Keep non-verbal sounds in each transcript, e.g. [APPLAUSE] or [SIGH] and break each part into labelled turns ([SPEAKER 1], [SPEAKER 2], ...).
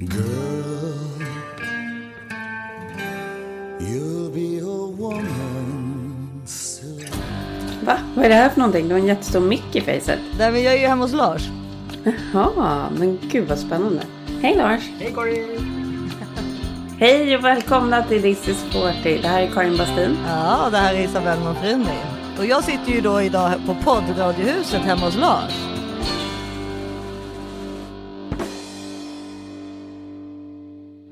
[SPEAKER 1] Girl, you'll be a woman soon.
[SPEAKER 2] Va? Vad är det här för någonting? Du har en jättestor mick i facet.
[SPEAKER 3] Nej men jag är ju hemma hos Lars.
[SPEAKER 2] Jaha, men gud vad spännande. Hej Lars!
[SPEAKER 3] Hej Karin!
[SPEAKER 2] Hej och välkomna till This is 40. Det här är Karin Bastin.
[SPEAKER 3] Ja, det här är Isabelle Monfrini. Och jag sitter ju då idag på poddradiohuset hemma hos Lars.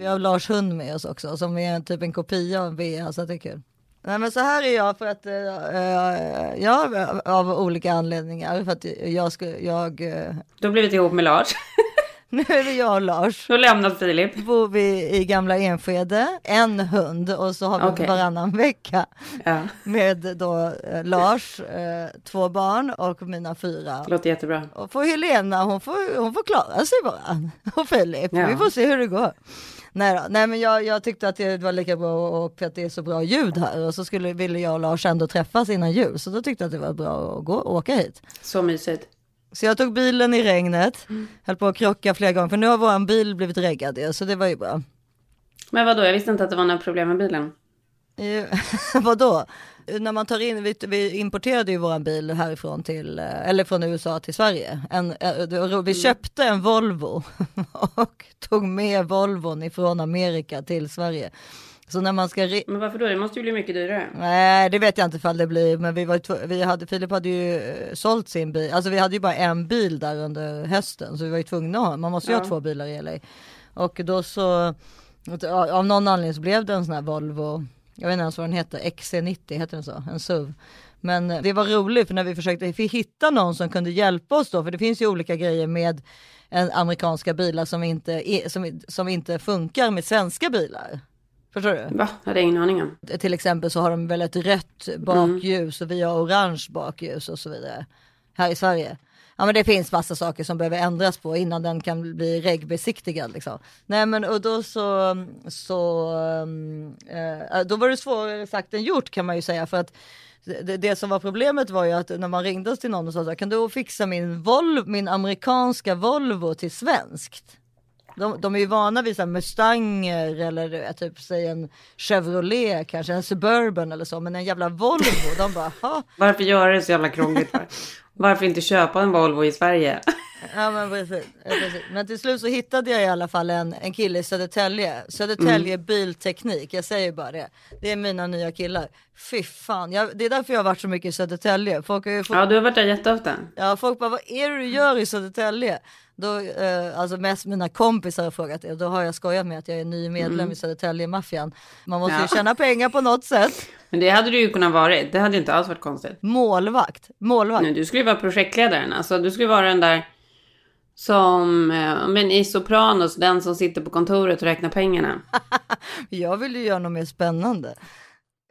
[SPEAKER 3] Vi har Lars hund med oss också som är typ en kopia av Bea så det är kul. Nej men så här är jag för att, uh, ja av olika anledningar för att jag ska, jag, uh,
[SPEAKER 2] Du har blivit ihop med Lars. [LAUGHS]
[SPEAKER 3] nu är det jag och Lars.
[SPEAKER 2] Du har lämnat Filip.
[SPEAKER 3] bor vi i gamla Enskede, en hund och så har vi
[SPEAKER 2] Okej.
[SPEAKER 3] varannan vecka
[SPEAKER 2] Ja,
[SPEAKER 3] med då eh, Lars, eh, två barn och mina fyra.
[SPEAKER 2] det låter jättebra.
[SPEAKER 3] Och för Helena, hon får, hon får klara sig bara. Och Filip,
[SPEAKER 2] Ja.
[SPEAKER 3] vi får se hur det går. Nej, då. Nej men jag, jag tyckte att det var lika bra och att det är så bra ljud här och så skulle, ville jag och Lars ändå träffas innan jul så då tyckte jag att det var bra att gå, åka hit.
[SPEAKER 2] Så mysigt.
[SPEAKER 3] Så jag tog bilen i regnet, höll på att krocka flera gånger för nu har våran bil blivit reggad så det var ju bra.
[SPEAKER 2] Men vadå, jag visste inte att det var några problem med bilen.
[SPEAKER 3] Eh, [LAUGHS] Vadå? När man tar in, vi, vi importerade ju våran bil härifrån till, eh, eller från USA till Sverige. En, eh, vi köpte en Volvo [LAUGHS] och tog med Volvon ifrån Amerika till Sverige. Så när man ska,
[SPEAKER 2] Men varför då? Det måste ju bli mycket dyrare.
[SPEAKER 3] nej det vet jag inte ifall det blir, men vi var vi hade, Filip hade ju eh, sålt sin bil, alltså vi hade ju bara en bil där under hösten, så vi var ju tvungna att ha, man måste ju
[SPEAKER 2] Ja.
[SPEAKER 3] ha två bilar i LA. Och då så, av någon anledning så blev det en sån här Volvo, jag vet inte ens vad den heter, XC90 heter den så, en SUV. Men det var roligt för när vi försökte hitta någon som kunde hjälpa oss då, för det finns ju olika grejer med amerikanska bilar som inte, som, som inte funkar med svenska bilar. Förstår du?
[SPEAKER 2] Va? Hade jag ingen aning om.
[SPEAKER 3] Till exempel så har de väl ett rött bakljus och vi har orange bakljus och så vidare. Här i Sverige. Ja men det finns massa saker som behöver ändras på innan den kan bli regbesiktigad liksom. Nej men och då så, så mm, eh, då var det svårare sagt än gjort kan man ju säga för att det, det som var problemet var ju att när man ringde till någon och sa kan du fixa min, Vol- min amerikanska Volvo till svenskt? De, de är ju vana vid så här Mustanger eller typ säg en Chevrolet kanske, en Suburban eller så, men en jävla Volvo, de bara, ha, [LAUGHS]
[SPEAKER 2] Varför göra det så jävla krångligt för? Varför inte köpa en Volvo i Sverige? [LAUGHS]
[SPEAKER 3] ja men precis, precis. Men till slut så hittade jag i alla fall en, en kille i Södertälje, Södertälje bilteknik, jag säger bara det. Det är mina nya killar. Fy fan, jag, det är därför jag har varit så mycket i Södertälje. Folk fått
[SPEAKER 2] Ja, du har varit där jätteofta.
[SPEAKER 3] Ja, folk bara, vad är det du gör i Södertälje? Då, eh, alltså mest mina kompisar har frågat det. Då har jag skojat med att jag är ny medlem i Södertälje-maffian. Man måste ju
[SPEAKER 2] Ja.
[SPEAKER 3] tjäna pengar på något sätt.
[SPEAKER 2] Men det hade du ju kunnat vara. Det hade inte alls varit konstigt.
[SPEAKER 3] Målvakt, målvakt.
[SPEAKER 2] Nej, du skulle ju vara projektledaren. Alltså, du skulle vara den där som, eh, men i Sopranos, den som sitter på kontoret och räknar pengarna. [LAUGHS]
[SPEAKER 3] Jag vill ju göra något mer spännande.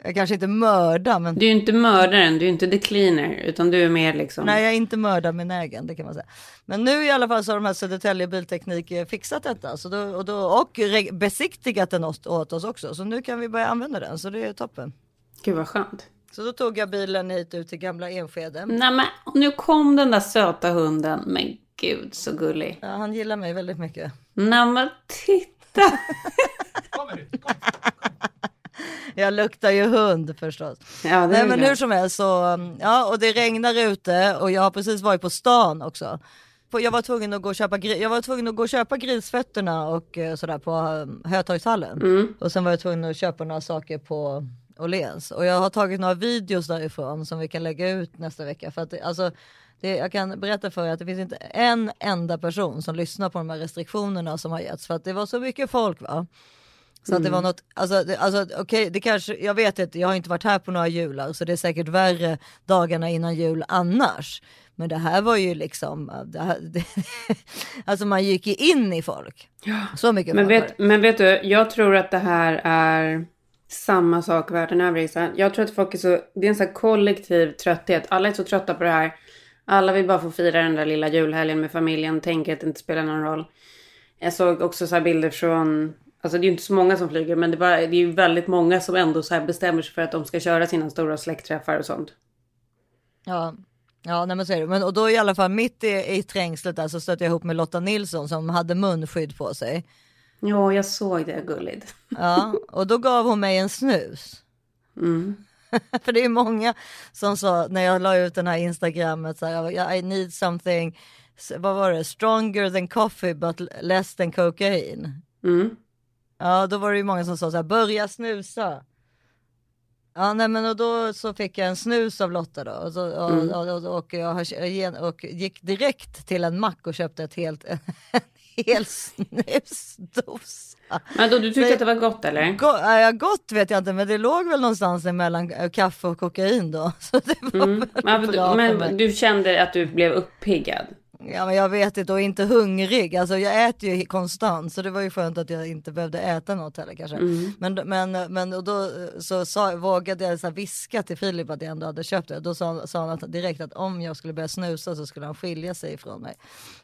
[SPEAKER 3] Jag kanske inte mörda, men
[SPEAKER 2] Du är inte mördaren, du är inte the cleaner, utan du är mer liksom...
[SPEAKER 3] nej, jag är inte mördarbenägen, det kan man säga. Men nu i alla fall så har de här Södertälje Bilteknik eh, fixat detta så då, och, då, och besiktigat den åt, åt oss också. Så nu kan vi börja använda den, så det är toppen.
[SPEAKER 2] Gud vad skönt.
[SPEAKER 3] Så då tog jag bilen hit ut till gamla Enskede.
[SPEAKER 2] Nej men, nu kom den där söta hunden. Men gud så gullig.
[SPEAKER 3] Ja, han gillar mig väldigt mycket.
[SPEAKER 2] Nej men titta. [LAUGHS]
[SPEAKER 3] Jag luktar ju hund förstås.
[SPEAKER 2] Ja, det
[SPEAKER 3] Nej men hur som helst så, um, ja och det regnar ute och jag har precis varit på stan också. Jag var tvungen att gå och köpa, jag var tvungen att gå köpa grisfötterna och eh, sådär på um, Hötorgshallen.
[SPEAKER 2] Mm.
[SPEAKER 3] Och sen var jag tvungen att köpa några saker på Åhléns. Och jag har tagit några videos därifrån som vi kan lägga ut nästa vecka. För att alltså, det, jag kan berätta för er att det finns inte en enda person som lyssnar på de här restriktionerna som har getts. För att det var så mycket folk va. Så att det var något, alltså, det, alltså okej, det kanske, jag vet inte, jag har inte varit här på några jular så det är säkert värre dagarna innan jul annars. Men det här var ju liksom, det här, [LAUGHS] det, alltså man gick ju in i folk. Så mycket
[SPEAKER 2] Men vet, men vet du, jag tror att det här är samma sak världen över. Isa. Jag tror att folk är så, det är en sån här kollektiv trötthet. Alla är så trötta på det här. Alla vill bara få fira den där lilla julhelgen med familjen, tänker att det inte spelar någon roll. Jag såg också så bilder från, alltså det är ju inte så många som flyger, men det, var, det är ju väldigt många som ändå så bestämmer sig för att de ska köra sina stora släktträffar och sånt.
[SPEAKER 3] Ja, ja nej men så är det. Men, och då i alla fall mitt i, i trängslet där så stötte jag ihop med Lotta Nilsson som hade munskydd på sig.
[SPEAKER 2] Ja, jag såg det, gulligt. [LAUGHS]
[SPEAKER 3] Ja, och då gav hon mig en snus.
[SPEAKER 2] Mm. [LAUGHS]
[SPEAKER 3] För det är många som sa när jag la ut den här instagrammet så här, I need something, vad var det, stronger than coffee but less than cocaine.
[SPEAKER 2] Mm.
[SPEAKER 3] Ja, då var det ju många som sa så här, börja snusa. Ja, nej men och då så fick jag en snus av Lotta då och, så, och,
[SPEAKER 2] Mm.
[SPEAKER 3] och, och, och, jag, har- och gick direkt till en mack och köpte ett helt, [LAUGHS] en hel snusdosa.
[SPEAKER 2] Men då, du tyckte
[SPEAKER 3] Nej.
[SPEAKER 2] att det var gott eller?
[SPEAKER 3] Go- ja, ja, gott vet jag inte, men det låg väl någonstans mellan eh, kaffe och kokain då. [LAUGHS] Så det var
[SPEAKER 2] Mm.
[SPEAKER 3] väl
[SPEAKER 2] Men, men du kände att du blev uppiggad?
[SPEAKER 3] Ja, men jag vet inte och inte hungrig. Alltså jag äter ju konstant så det var ju skönt att jag inte behövde äta något heller kanske.
[SPEAKER 2] Mm.
[SPEAKER 3] Men, men, men och då så sa, vågade jag så viska till Filip att jag ändå hade köpt det. Då sa, sa han att, direkt att om jag skulle börja snusa så skulle han skilja sig ifrån mig.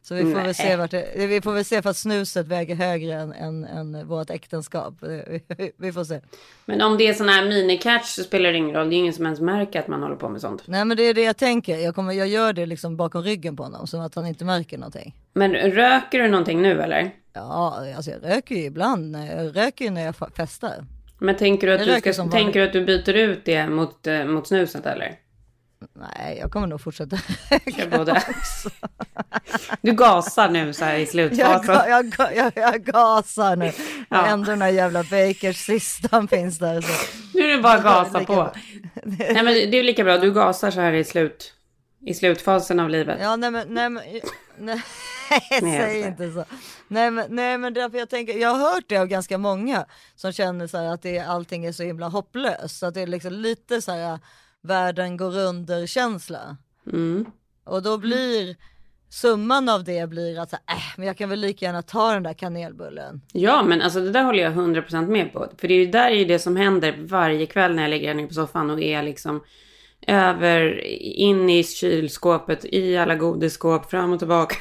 [SPEAKER 3] Så vi får
[SPEAKER 2] Nej.
[SPEAKER 3] väl se vart det, vi får väl se för att snuset väger högre än, än, än vårt äktenskap. [LAUGHS] Vi, får se.
[SPEAKER 2] Men om det är sån här minicatch så spelar det ingen roll. Det är ingen som ens märker att man håller på med sånt.
[SPEAKER 3] Nej men det är det jag tänker. Jag, kommer, jag gör det liksom bakom ryggen på honom så att han inte märker någonting.
[SPEAKER 2] Men röker du någonting nu eller?
[SPEAKER 3] Ja, alltså jag röker ju ibland. Jag röker ju när jag festar.
[SPEAKER 2] Men tänker du att,
[SPEAKER 3] Jag
[SPEAKER 2] du, ska, tänker du, att du byter ut det mot, eh, mot snuset eller?
[SPEAKER 3] Nej, jag kommer nog fortsätta [LAUGHS]
[SPEAKER 2] Jag
[SPEAKER 3] röka.
[SPEAKER 2] både. [LAUGHS] Du gasar nu så här i
[SPEAKER 3] Jag,
[SPEAKER 2] slutfasen.
[SPEAKER 3] jag, ga- jag, jag gasar nu.
[SPEAKER 2] Ja.
[SPEAKER 3] Ändå den här jävla Bakers sistan [LAUGHS] finns där. Så.
[SPEAKER 2] Nu är det bara att gasa på. Nej men det är lika bra. Du gasar så här i, slut, i slutfasen av livet.
[SPEAKER 3] Ja, nej men, nej men, nej, [LAUGHS] säg inte så. Nej men, nej men därför jag tänker, jag har hört det av ganska många som känner så här att det, allting är så himla hopplöst. Så att det är liksom lite så här världen går under känsla.
[SPEAKER 2] Mm.
[SPEAKER 3] Och då blir summan av det blir att så här, äh, men jag kan väl lika gärna ta den där kanelbullen.
[SPEAKER 2] Ja, men alltså det där håller jag 100% med på. För det är ju där är ju det som händer varje kväll när jag ligger ner på soffan och är liksom över, in i kylskåpet, i alla godisskåp, fram och tillbaka.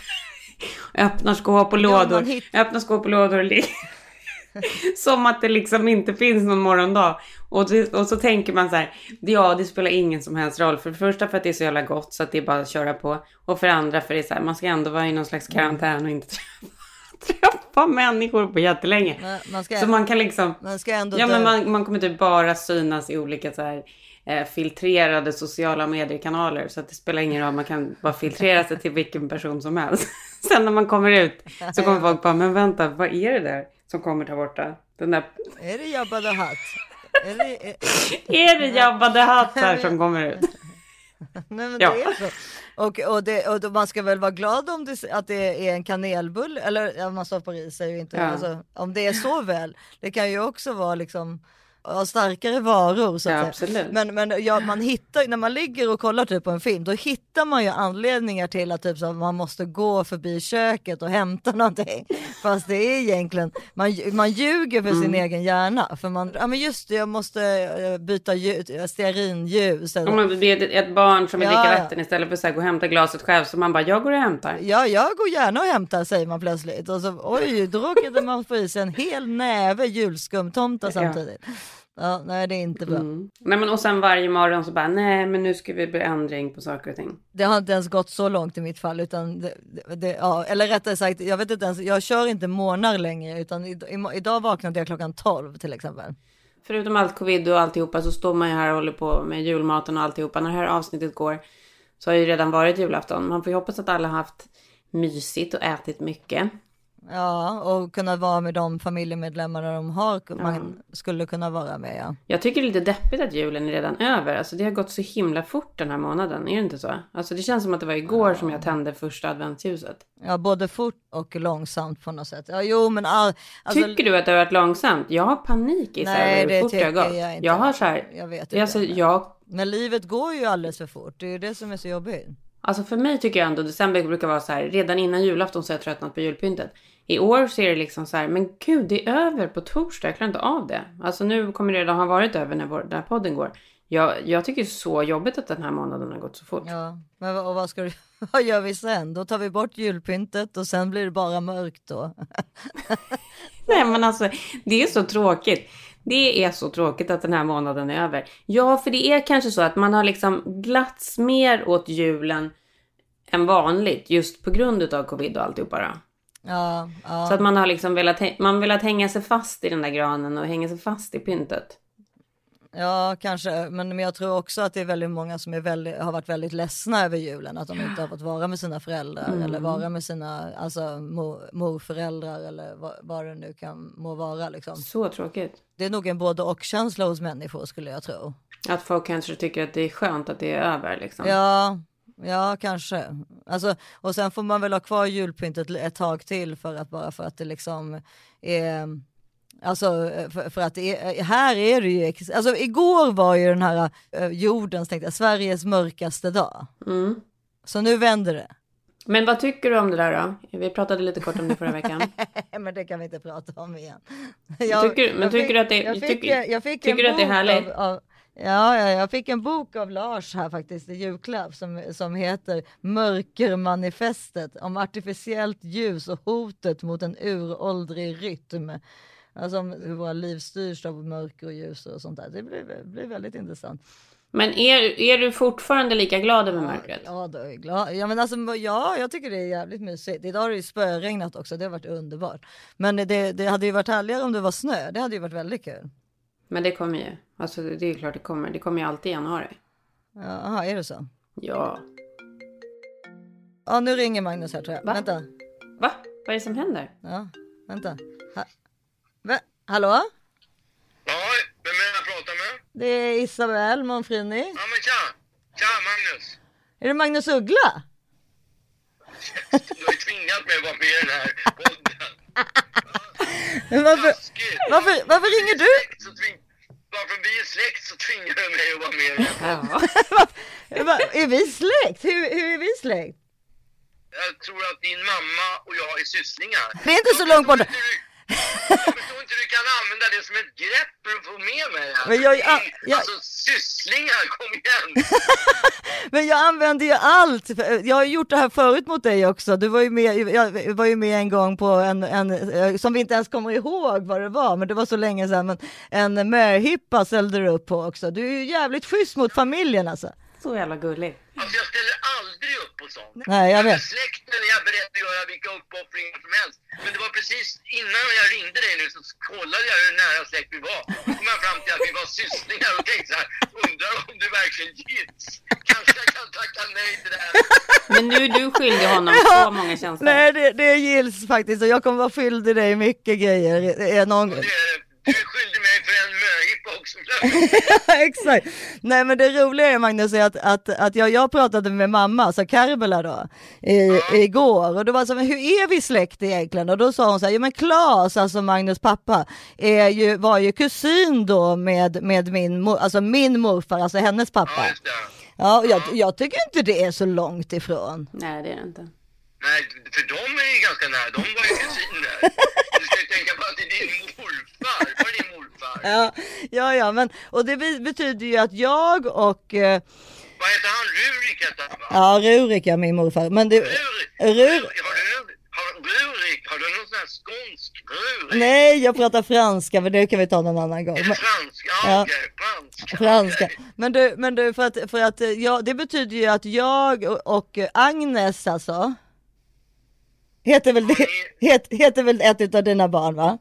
[SPEAKER 2] [LAUGHS] Öppnar skåp och
[SPEAKER 3] Ja,
[SPEAKER 2] lådor.
[SPEAKER 3] hitt-
[SPEAKER 2] Öppnar skåp och lådor och ligger. [LAUGHS] Som att det liksom inte finns någon morgondag. Och, det, och så tänker man så här, ja det spelar ingen som helst roll. För det första för att det är så jävla gott så att det är bara att köra på. Och för det andra för det är så här, man ska ändå vara i någon slags karantän och inte [LAUGHS] träffa, träffa människor på jättelänge.
[SPEAKER 3] Man ska,
[SPEAKER 2] Så man kan liksom,
[SPEAKER 3] man ska ändå
[SPEAKER 2] ja
[SPEAKER 3] dö.
[SPEAKER 2] men man, man kommer typ bara synas i olika så här eh, filtrerade sociala mediekanaler. Så att det spelar ingen roll, man kan bara filtrera sig till vilken person som helst. [LAUGHS] Sen när man kommer ut så kommer folk bara, men vänta, vad är det där som kommer där borta? Den där,
[SPEAKER 3] Är det Jabba the Hutt? Är det, är, [LAUGHS]
[SPEAKER 2] är det Jabba the Hutt här som kommer ut?
[SPEAKER 3] nej men
[SPEAKER 2] Ja.
[SPEAKER 3] det är så. Och, och, det, och man ska väl vara glad om det, att det är en kanelbulle, eller man stoppar i sig. Inte,
[SPEAKER 2] Ja.
[SPEAKER 3] alltså, om det är så väl. Det kan ju också vara liksom av starkare varor. Så
[SPEAKER 2] Ja.
[SPEAKER 3] Men, men ja, man hittar, när man ligger och kollar typ på en film, då hittar man ju anledningar till att typ, så, man måste gå förbi köket och hämta [LAUGHS] någonting. Fast det är egentligen, man, man ljuger för
[SPEAKER 2] Mm.
[SPEAKER 3] sin egen hjärna. För man, ja men just det, jag måste eh, byta ljus, stearinljus.
[SPEAKER 2] Om man blir ett, barn som vill
[SPEAKER 3] Ja,
[SPEAKER 2] dricka vatten istället för att gå och hämta glaset själv. Så man bara, jag går och hämtar.
[SPEAKER 3] Ja, jag går gärna och hämtar säger man plötsligt. Och så oj, då råkade man få i sig en hel näve julskumtomtar samtidigt. Ja, nej det är inte bra.
[SPEAKER 2] Mm. Nej, men och sen varje morgon så bara, nej men nu ska vi bli ändring på saker och ting.
[SPEAKER 3] Det har inte ens gått så långt i mitt fall utan det, det, ja, eller rättare sagt, jag vet inte ens, jag kör inte månar längre utan i, i, idag vaknade jag klockan 12 till exempel.
[SPEAKER 2] Förutom allt covid och alltihopa så står man ju här och håller på med julmaten och alltihopa. När det här avsnittet går så har ju redan varit julafton. Man får ju hoppas att alla har haft mysigt och ätit mycket.
[SPEAKER 3] Ja, och kunna vara med de familjemedlemmarna de har, man skulle kunna vara med ja.
[SPEAKER 2] Jag tycker det är lite deppigt att julen är redan över. Alltså det har gått så himla fort den här månaden. Är det inte så? Alltså det känns som att det var igår som jag tände första adventsljuset.
[SPEAKER 3] Ja, både fort och långsamt på något sätt. Ja, jo men all, alltså,
[SPEAKER 2] Tycker du att det har varit långsamt? Jag har panik i så här hur
[SPEAKER 3] det
[SPEAKER 2] fort det har gått.
[SPEAKER 3] jag inte.
[SPEAKER 2] Jag har så här.
[SPEAKER 3] Jag vet
[SPEAKER 2] är
[SPEAKER 3] inte.
[SPEAKER 2] Alltså, jag
[SPEAKER 3] Men livet går ju alldeles för fort, det är ju det som är så jobbigt.
[SPEAKER 2] Alltså för mig tycker jag ändå december brukar vara så här. Redan innan julafton så har jag tröttnat på julpyntet. I år så är det liksom så här. Men gud det är över på torsdag. Jag klarar inte av det. Alltså nu kommer det redan ha varit över när, vår, när podden går. Jag, jag tycker det är så jobbigt att den här månaden har gått så fort.
[SPEAKER 3] Ja, men och vad ska du, [LAUGHS] vad gör vi sen? Då tar vi bort julpyntet och sen blir det bara mörkt då. [LAUGHS]
[SPEAKER 2] Nej men alltså det är så tråkigt. Det är så tråkigt att den här månaden är över. Ja för det är kanske så att man har liksom glatts mer åt julen än vanligt. Just på grund av covid och alltihopa då.
[SPEAKER 3] Ja, ja.
[SPEAKER 2] Så att man har liksom velat, man velat hänga sig fast i den där granen och hänga sig fast i pyntet.
[SPEAKER 3] Ja, kanske. Men, men jag tror också att det är väldigt många som är väldigt, har varit väldigt ledsna över julen. Att de inte har fått vara med sina föräldrar
[SPEAKER 2] Mm.
[SPEAKER 3] eller vara med sina alltså, mor, morföräldrar eller vad, vad det nu kan må vara. Liksom.
[SPEAKER 2] Så tråkigt.
[SPEAKER 3] Det är nog en både och känsla hos människor skulle jag tro.
[SPEAKER 2] Att folk kanske tycker att det är skönt att det är över liksom.
[SPEAKER 3] Ja, ja kanske. Alltså, och sen får man väl ha kvar julpyntet ett tag till för att bara för att det liksom är Alltså för, för att är, här är det ju, alltså igår var ju den här uh, jordens, tänkte jag, Sveriges mörkaste dag.
[SPEAKER 2] Mm.
[SPEAKER 3] Så nu vänder det.
[SPEAKER 2] Men vad tycker du om det där då? Vi pratade lite kort om det förra veckan. [LAUGHS]
[SPEAKER 3] men det kan vi inte prata om igen.
[SPEAKER 2] Tycker- men tycker du att det-
[SPEAKER 3] jag fick,
[SPEAKER 2] tycker-
[SPEAKER 3] jag fick
[SPEAKER 2] tycker du att det är härligt?
[SPEAKER 3] Av, av, ja, ja, jag fick en bok av Lars här faktiskt i julklapp som, som heter Mörkermanifestet om artificiellt ljus och hotet mot en uråldrig rytm. Alltså om hur våra liv styrs av mörker och ljus och sånt där. Det blir, blir väldigt intressant.
[SPEAKER 2] Men är, är du fortfarande lika glad över mörkret?
[SPEAKER 3] Ja, då är jag glad. Ja, men alltså, ja, jag tycker det är jävligt mysigt. Idag har det ju spöregnat också, det har varit underbart. Men det, det hade ju varit härligare om det var snö, det hade ju varit väldigt kul.
[SPEAKER 2] Men det kommer ju. Alltså det är klart det kommer. Det kommer ju alltid i januari.
[SPEAKER 3] Jaha, är det så?
[SPEAKER 2] Ja.
[SPEAKER 3] Ja, nu ringer Magnus här tror jag.
[SPEAKER 2] Va?
[SPEAKER 3] Vänta.
[SPEAKER 2] Va? Vad är det som händer?
[SPEAKER 3] Ja, vänta. Ha, va? Hallå?
[SPEAKER 4] Ja, vem är det jag pratar med?
[SPEAKER 3] Det är Isabel Monfrini.
[SPEAKER 4] Ja men tja! Tja Magnus!
[SPEAKER 3] Är det Magnus Uggla?
[SPEAKER 4] Du har ju tvingat mig att vara med i den här podden. [LAUGHS]
[SPEAKER 3] Men varför,
[SPEAKER 4] Taskigt.
[SPEAKER 3] varför, varför ringer du?
[SPEAKER 4] Släkt så tving... Varför vi är släkt så tvingar du mig att vara med i den här [LAUGHS]
[SPEAKER 3] är vi släkt? Hur, hur är vi släkt?
[SPEAKER 4] Jag tror att din mamma och jag är sysslingar.
[SPEAKER 3] Det är inte så långt borta.
[SPEAKER 4] Jag förstår inte hur du kan använda det som ett grepp för att få med mig här.
[SPEAKER 3] Men jag- jag- jag-
[SPEAKER 4] Alltså sysslingar, kom igen! [LAUGHS]
[SPEAKER 3] Men jag använder ju allt. Jag har gjort det här förut mot dig också. Du var ju med, jag var ju med en gång på en, en eh, som vi inte ens kommer ihåg vad det var, men det var så länge sedan. Men en möhippa ställde du upp på också. Du är ju jävligt schysst mot familjen alltså.
[SPEAKER 2] Så jävla gullig.
[SPEAKER 4] Alltså jag ställer aldrig upp på sånt.
[SPEAKER 3] Nej, jag
[SPEAKER 4] För
[SPEAKER 3] vet.
[SPEAKER 4] släkten är jag beredd att göra vilka uppoffringar som helst. Men det var precis innan jag ringde dig nu så kollade jag hur nära släkt vi var. Då kom jag fram till att vi var sysslingar och tänkte så här, undrar om du verkligen gills? Kanske jag kan tacka nej till det här.
[SPEAKER 2] Men nu är du skyldig honom så många tjänster.
[SPEAKER 3] Nej, det, det gills faktiskt och jag kommer vara skyldig dig mycket grejer. eh, Någon...
[SPEAKER 4] Det, du skyldig mig för en möhippa också. [LAUGHS]
[SPEAKER 3] Exakt. Nej men det roliga är Magnus är att, att, att jag, jag pratade med mamma, så Karbela då, i, igår och då var så men hur är vi släkt egentligen? Och då sa hon så här, jo men Klas, alltså Magnus pappa, är ju, var ju kusin då med, med min, alltså min morfar, alltså hennes
[SPEAKER 4] Ja,
[SPEAKER 3] pappa.
[SPEAKER 4] det.
[SPEAKER 3] Ja, och jag, jag tycker inte det är så långt ifrån.
[SPEAKER 2] Nej, det är det inte.
[SPEAKER 4] Nej, för de är ju ganska nära. De var ju kusiner. [LAUGHS] Du ska ju tänka på att det är din morfar. Var din morfar?
[SPEAKER 3] Ja, ja, ja, men och det be- betyder ju att jag och, eh,
[SPEAKER 4] Vad heter han? Rurik heter han va?
[SPEAKER 3] ja, Rurik är min morfar, men det,
[SPEAKER 4] Rurik?
[SPEAKER 3] Rur,
[SPEAKER 4] Har du, har, Rurik, har du någon sån här skånsk Rurik?
[SPEAKER 3] nej, jag pratar franska, men det kan vi ta någon annan gång.
[SPEAKER 4] Är det
[SPEAKER 3] Men,
[SPEAKER 4] fransk? Ja,
[SPEAKER 3] Ja.
[SPEAKER 4] okej. Fransk.
[SPEAKER 3] franska.
[SPEAKER 4] Okej.
[SPEAKER 3] Men du, men du för att, för att eh, ja, det betyder ju att jag och, och Agnes alltså, heter väl, det, het, heter väl ett av dina barn va?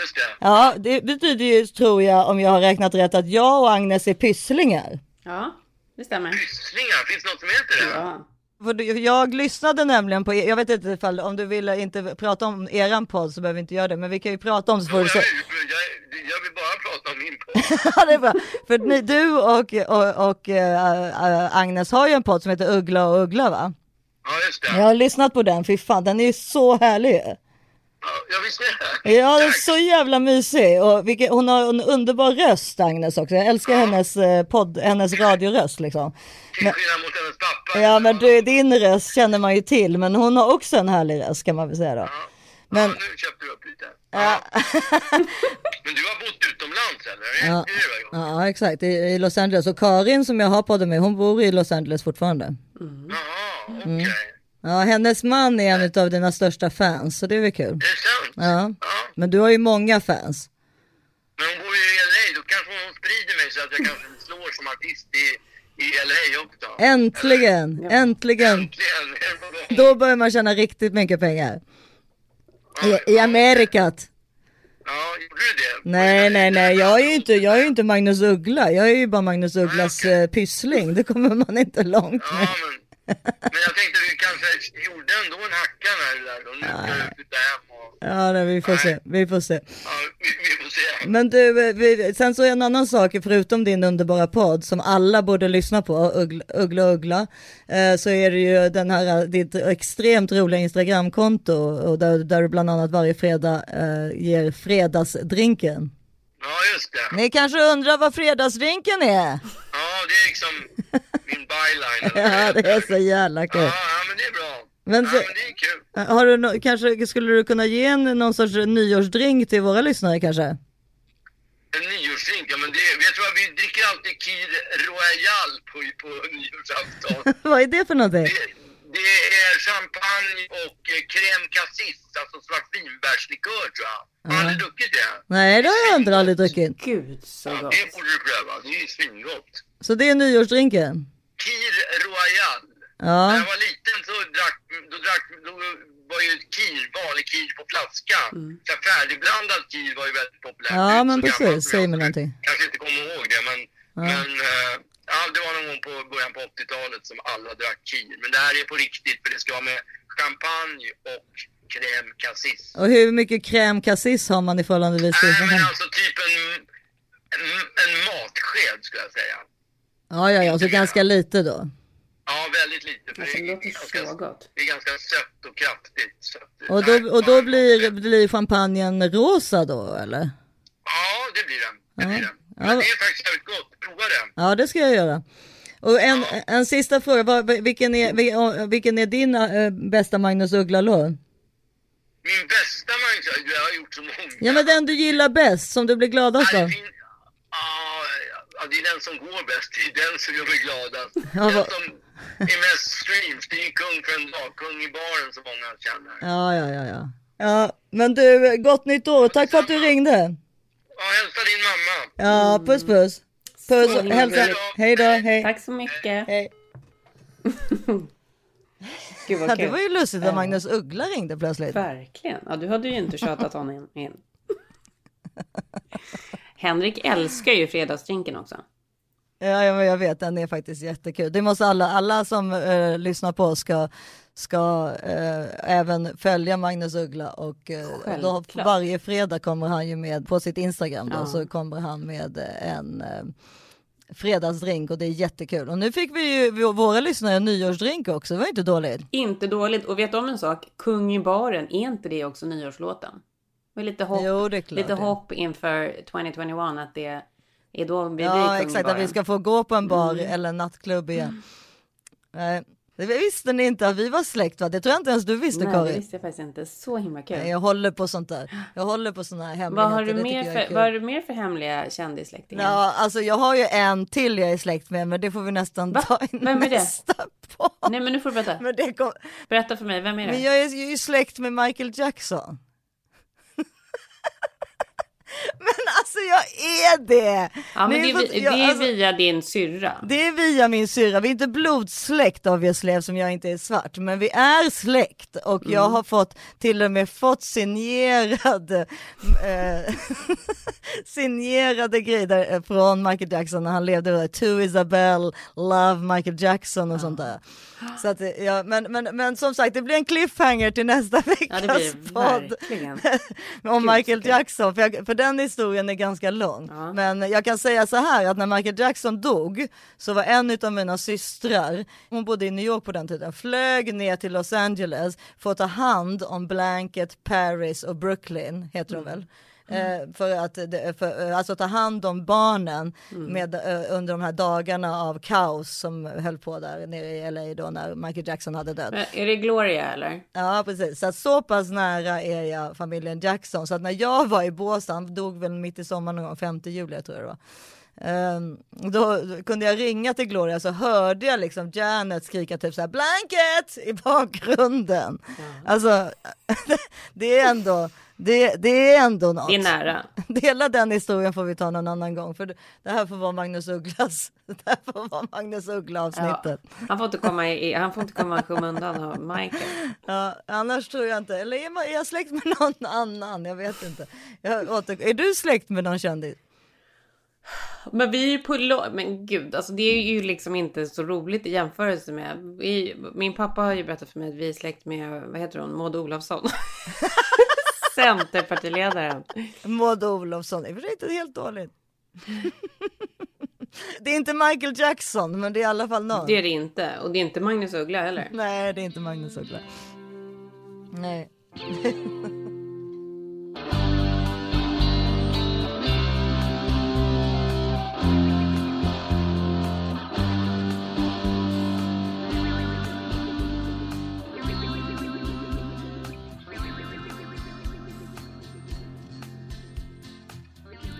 [SPEAKER 4] Just det.
[SPEAKER 3] Ja, det betyder ju, tror jag, om jag har räknat rätt, att jag och Agnes är pysslingar.
[SPEAKER 2] Ja, det stämmer.
[SPEAKER 4] Pysslingar, finns det något som heter det?
[SPEAKER 2] Ja.
[SPEAKER 3] För jag lyssnade nämligen på, jag vet inte ifall, om du vill inte prata om eran podd så behöver vi inte göra det, men vi kan ju prata om så får
[SPEAKER 4] Jag
[SPEAKER 3] du
[SPEAKER 4] vill,
[SPEAKER 3] se.
[SPEAKER 4] jag, jag vill bara prata om min podd. [LAUGHS]
[SPEAKER 3] Ja, det är bra. För ni, du och, och, och äh, Agnes har ju en podd som heter Uggla och Uggla va?
[SPEAKER 4] Ja, just det.
[SPEAKER 3] Jag har lyssnat på den, fy fan, den är ju så härlig.
[SPEAKER 4] Ja, jag visste det.
[SPEAKER 3] Ja, den är så jävla mysig. Och vilken, hon har en underbar röst, Agnes också. Jag älskar hennes eh, podd, hennes radioröst liksom.
[SPEAKER 4] Till skillnad mot hennes pappa.
[SPEAKER 3] Ja, men du, din röst känner man ju till, men hon har också en härlig röst kan man väl säga då.
[SPEAKER 4] Ja.
[SPEAKER 3] Men-
[SPEAKER 4] Ja, nu köpte du upp lite.
[SPEAKER 3] Ja, [LAUGHS]
[SPEAKER 4] Men du har bott utomlands eller?
[SPEAKER 3] Ja.
[SPEAKER 4] Är
[SPEAKER 3] ja exakt, i, i Los Angeles. Och Karin som jag har podden med, hon bor i Los Angeles fortfarande.
[SPEAKER 4] Jaha, okej.
[SPEAKER 3] Mm. Ja, hennes man är en av dina största fans, så det är väl kul.
[SPEAKER 4] Är det sant?
[SPEAKER 3] Ja,
[SPEAKER 4] ja.
[SPEAKER 3] men du har ju många fans.
[SPEAKER 4] Men hon bor ju i LA, då kanske hon sprider mig så att jag kanske slår som artist i, i LA också.
[SPEAKER 3] Äntligen, äntligen.
[SPEAKER 4] Äntligen! är gång.
[SPEAKER 3] Då börjar man tjäna riktigt mycket pengar.
[SPEAKER 4] Ja,
[SPEAKER 3] I, i Amerikat.
[SPEAKER 4] Ja, gjorde du det?
[SPEAKER 3] Nej, nej, nej, jag är ju inte, jag är inte Magnus Uggla. Jag är ju bara Magnus Ugglas eh, pyssling. Det kommer man inte långt
[SPEAKER 4] Ja,
[SPEAKER 3] med.
[SPEAKER 4] men, [LAUGHS] men jag tänkte du kanske gjorde ändå en hacka när där och nu ska du flytta hem och...
[SPEAKER 3] Ja, nej, vi får se, vi får se.
[SPEAKER 4] Ja, vi, vi får se.
[SPEAKER 3] Men du, eh, vi, sen så är en annan sak, förutom din underbara podd som alla borde lyssna på, Uggla Uggla, Uggla eh, så är det ju den här, eh, ditt extremt roliga Instagramkonto och där, där du bland annat varje fredag eh, ger fredagsdrinken.
[SPEAKER 4] Ja, just det.
[SPEAKER 3] Ni kanske undrar vad fredagsdrinken är?
[SPEAKER 4] Ja, det är liksom min byline. [LAUGHS]
[SPEAKER 3] Ja, det är så jävla
[SPEAKER 4] Ja,
[SPEAKER 3] kul.
[SPEAKER 4] ja, men det är bra.
[SPEAKER 3] Men
[SPEAKER 4] ja,
[SPEAKER 3] så-
[SPEAKER 4] men det är kul.
[SPEAKER 3] Har du no kanske, skulle du kunna ge en, någon sorts nyårsdrink till våra lyssnare kanske?
[SPEAKER 4] En nyårsdrink, ja men det, vet du vad, vi dricker alltid Kir Royal på, på nyårsafton. [LAUGHS]
[SPEAKER 3] vad är det för någonting?
[SPEAKER 4] Det, det är champagne och eh, crème cassis, alltså slags vinbärslikör tror jag. Har du aldrig druckit det?
[SPEAKER 3] Nej, det har jag inte aldrig druckit.
[SPEAKER 2] Gud så
[SPEAKER 4] Ja,
[SPEAKER 2] gott.
[SPEAKER 4] det borde du pröva, det är svingott.
[SPEAKER 3] Så det är nyårsdrinken?
[SPEAKER 4] Kir Royal. När
[SPEAKER 3] Ja,
[SPEAKER 4] jag var liten så drack, då drack, då var ju kir, vanlig kir på flaska. Så här färdigblandad kir var ju väldigt populärt.
[SPEAKER 3] Ja, men
[SPEAKER 4] så
[SPEAKER 3] precis. Säg
[SPEAKER 4] jag
[SPEAKER 3] mig någonting.
[SPEAKER 4] Kanske inte kommer ihåg det, men, men eh, ja, det var någon gång på början på 80-talet som alla drack kir. Men det här är på riktigt, för det ska vara med champagne och crème cassis.
[SPEAKER 3] och hur mycket crème cassis har man i förhållandevis till?
[SPEAKER 4] Nej, men alltså typ en, en, en matsked skulle jag säga.
[SPEAKER 3] Ja, ja, ja, så ganska lite då.
[SPEAKER 4] Ja, väldigt lite. För
[SPEAKER 2] Alltså, det
[SPEAKER 4] är
[SPEAKER 2] låter
[SPEAKER 4] ganska-
[SPEAKER 2] så gott.
[SPEAKER 4] Det är ganska sött och kraftigt. Så att,
[SPEAKER 3] Och då, och då blir, blir champagnen rosa då eller?
[SPEAKER 4] Ja, det blir den. Det blir den.
[SPEAKER 3] Ja.
[SPEAKER 4] Men det är faktiskt väldigt gott. Prova det.
[SPEAKER 3] Ja, det ska jag göra. Och en, en sista fråga, vilken, är, vil- vilken är din äh, bästa Magnus Uggla-låt?
[SPEAKER 4] Min bästa Magnus, jag har gjort så många.
[SPEAKER 3] Ja, men den du gillar bäst, som du blir gladast
[SPEAKER 4] Ja,
[SPEAKER 3] av.
[SPEAKER 4] ja, ja, det är den som går bäst. Det är den som gör mig gladast.
[SPEAKER 3] Ja,
[SPEAKER 4] den
[SPEAKER 3] vad-
[SPEAKER 4] som är mest streams. Det är kung för en dag. Kung i baren som många känner.
[SPEAKER 3] Ja, ja, ja, ja. Ja, men du, gott nytt år. Tack för att du ringde.
[SPEAKER 4] Ja, hälsa din mamma.
[SPEAKER 3] Ja, puss puss. Puss,
[SPEAKER 2] Så himla
[SPEAKER 3] hälsa. Hej då, hej.
[SPEAKER 2] Tack så mycket.
[SPEAKER 3] Hej. [LAUGHS]
[SPEAKER 2] Gud
[SPEAKER 3] Ja,
[SPEAKER 2] vad
[SPEAKER 3] det var ju lustigt att Magnus Uggla ringde plötsligt.
[SPEAKER 2] Verkligen. Ja, du hade ju inte tjatat honom in. [LAUGHS] [LAUGHS] Henrik älskar ju fredagsdrinken också.
[SPEAKER 3] Ja, jag vet, den är faktiskt jättekul. Det måste alla, alla som eh, lyssnar på oss ska, ska eh, även följa Magnus Uggla och eh, då, varje fredag kommer han ju med på sitt Instagram då,
[SPEAKER 2] Ja.
[SPEAKER 3] så kommer han med eh, en eh, fredagsdrink och det är jättekul. Och nu fick vi ju vå- våra lyssnare en nyårsdrink också, det var inte dåligt.
[SPEAKER 2] Inte dåligt. Och vet du om en sak? Kung i baren, är inte det också nyårslåten? Med lite hopp,
[SPEAKER 3] Jo, det är klart
[SPEAKER 2] lite
[SPEAKER 3] det.
[SPEAKER 2] hopp inför 2021 att det är då vi blir
[SPEAKER 3] Ja,
[SPEAKER 2] i
[SPEAKER 3] exakt, att vi ska få gå på en bar eller en nattklubb igen. Nej, det visste ni inte att vi var släkt va? Det tror jag inte ens du visste
[SPEAKER 2] Nej, det
[SPEAKER 3] Karin.
[SPEAKER 2] visste jag faktiskt inte. Så himla kul.
[SPEAKER 3] Nej, Jag håller på sånt där. Jag håller på såna här hemligheter.
[SPEAKER 2] vad, har du
[SPEAKER 3] det
[SPEAKER 2] mer för, vad har du mer för hemliga kändissläktingar?
[SPEAKER 3] Ja, alltså jag har ju en till jag är släkt med, men det får vi nästan
[SPEAKER 2] Va?
[SPEAKER 3] ta in
[SPEAKER 2] Vem är det?
[SPEAKER 3] nästa på.
[SPEAKER 2] Nej, men nu får du berätta.
[SPEAKER 3] Men, det kom...
[SPEAKER 2] Berätta för mig, vem är det?
[SPEAKER 3] men jag är ju släkt med Michael Jackson. [LAUGHS] men alltså jag är det!
[SPEAKER 2] ja, men det, är
[SPEAKER 3] jag-
[SPEAKER 2] det är
[SPEAKER 3] alltså-
[SPEAKER 2] via din syrra.
[SPEAKER 3] Det är via min syra, vi är inte blodsläkt obviously eftersom jag inte är svart, men vi är släkt och
[SPEAKER 2] Mm.
[SPEAKER 3] jag har fått till och med fått signerad eh, [LAUGHS] signerade grejer eh, från Michael Jackson när han levde där, To Isabel, Love Michael Jackson och sånt där. Så att, ja, men, men, men som sagt, det blir en cliffhanger till nästa
[SPEAKER 2] Ja, det
[SPEAKER 3] veckas
[SPEAKER 2] blir
[SPEAKER 3] podd [LAUGHS] om Michael. Jackson, för, jag, för den historien är ganska lång.
[SPEAKER 2] Ja.
[SPEAKER 3] Men jag kan säga så här att när Michael Jackson dog så var en av mina systrar, hon bodde i New York på den tiden, flög ner till Los Angeles för att ta hand om Blanket, Paris och Brooklyn, heter de väl. Eh, för att för, eh, alltså ta hand om barnen med, eh, under de här dagarna av kaos som höll på där nere i LA då när Michael Jackson hade dött.
[SPEAKER 2] Är det Gloria eller?
[SPEAKER 3] Ja precis, så, att så pass nära är jag familjen Jackson så att när jag var i Båstad, dog väl mitt i sommaren någon gång, 5 juli tror jag det var. Ehm, då kunde jag ringa till Gloria så hörde jag liksom Janet skrika typ så här blanket i bakgrunden. Alltså [LAUGHS] det är ändå det, det är ändå något.
[SPEAKER 2] Det är nära.
[SPEAKER 3] Hela den historien får vi ta någon annan gång för det här får vara Magnus Ugglas. [LAUGHS] Det här får vara Magnus Uggla avsnittet.
[SPEAKER 2] Ja, han får inte komma i, han får inte komma i skymundan av Michael. [LAUGHS]
[SPEAKER 3] Ja, annars tror jag inte, eller är, man, är jag släkt med någon annan? Jag vet inte. Jag åter, är du släkt med någon kändis?
[SPEAKER 2] Men vi är ju på Men gud, alltså det är ju liksom inte så roligt i jämförelse med. Vi, min pappa har ju berättat för mig att vi är släkt med, vad heter hon, Maud Olofsson. [LAUGHS] Centerpartiledaren.
[SPEAKER 3] Maud Olofsson, det är för sig inte helt dåligt. det är inte Michael Jackson, men det är i alla fall någon.
[SPEAKER 2] Det är det inte. Och det är inte Magnus Uggla heller.
[SPEAKER 3] Nej, det är inte Magnus Uggla. Nej. [LAUGHS]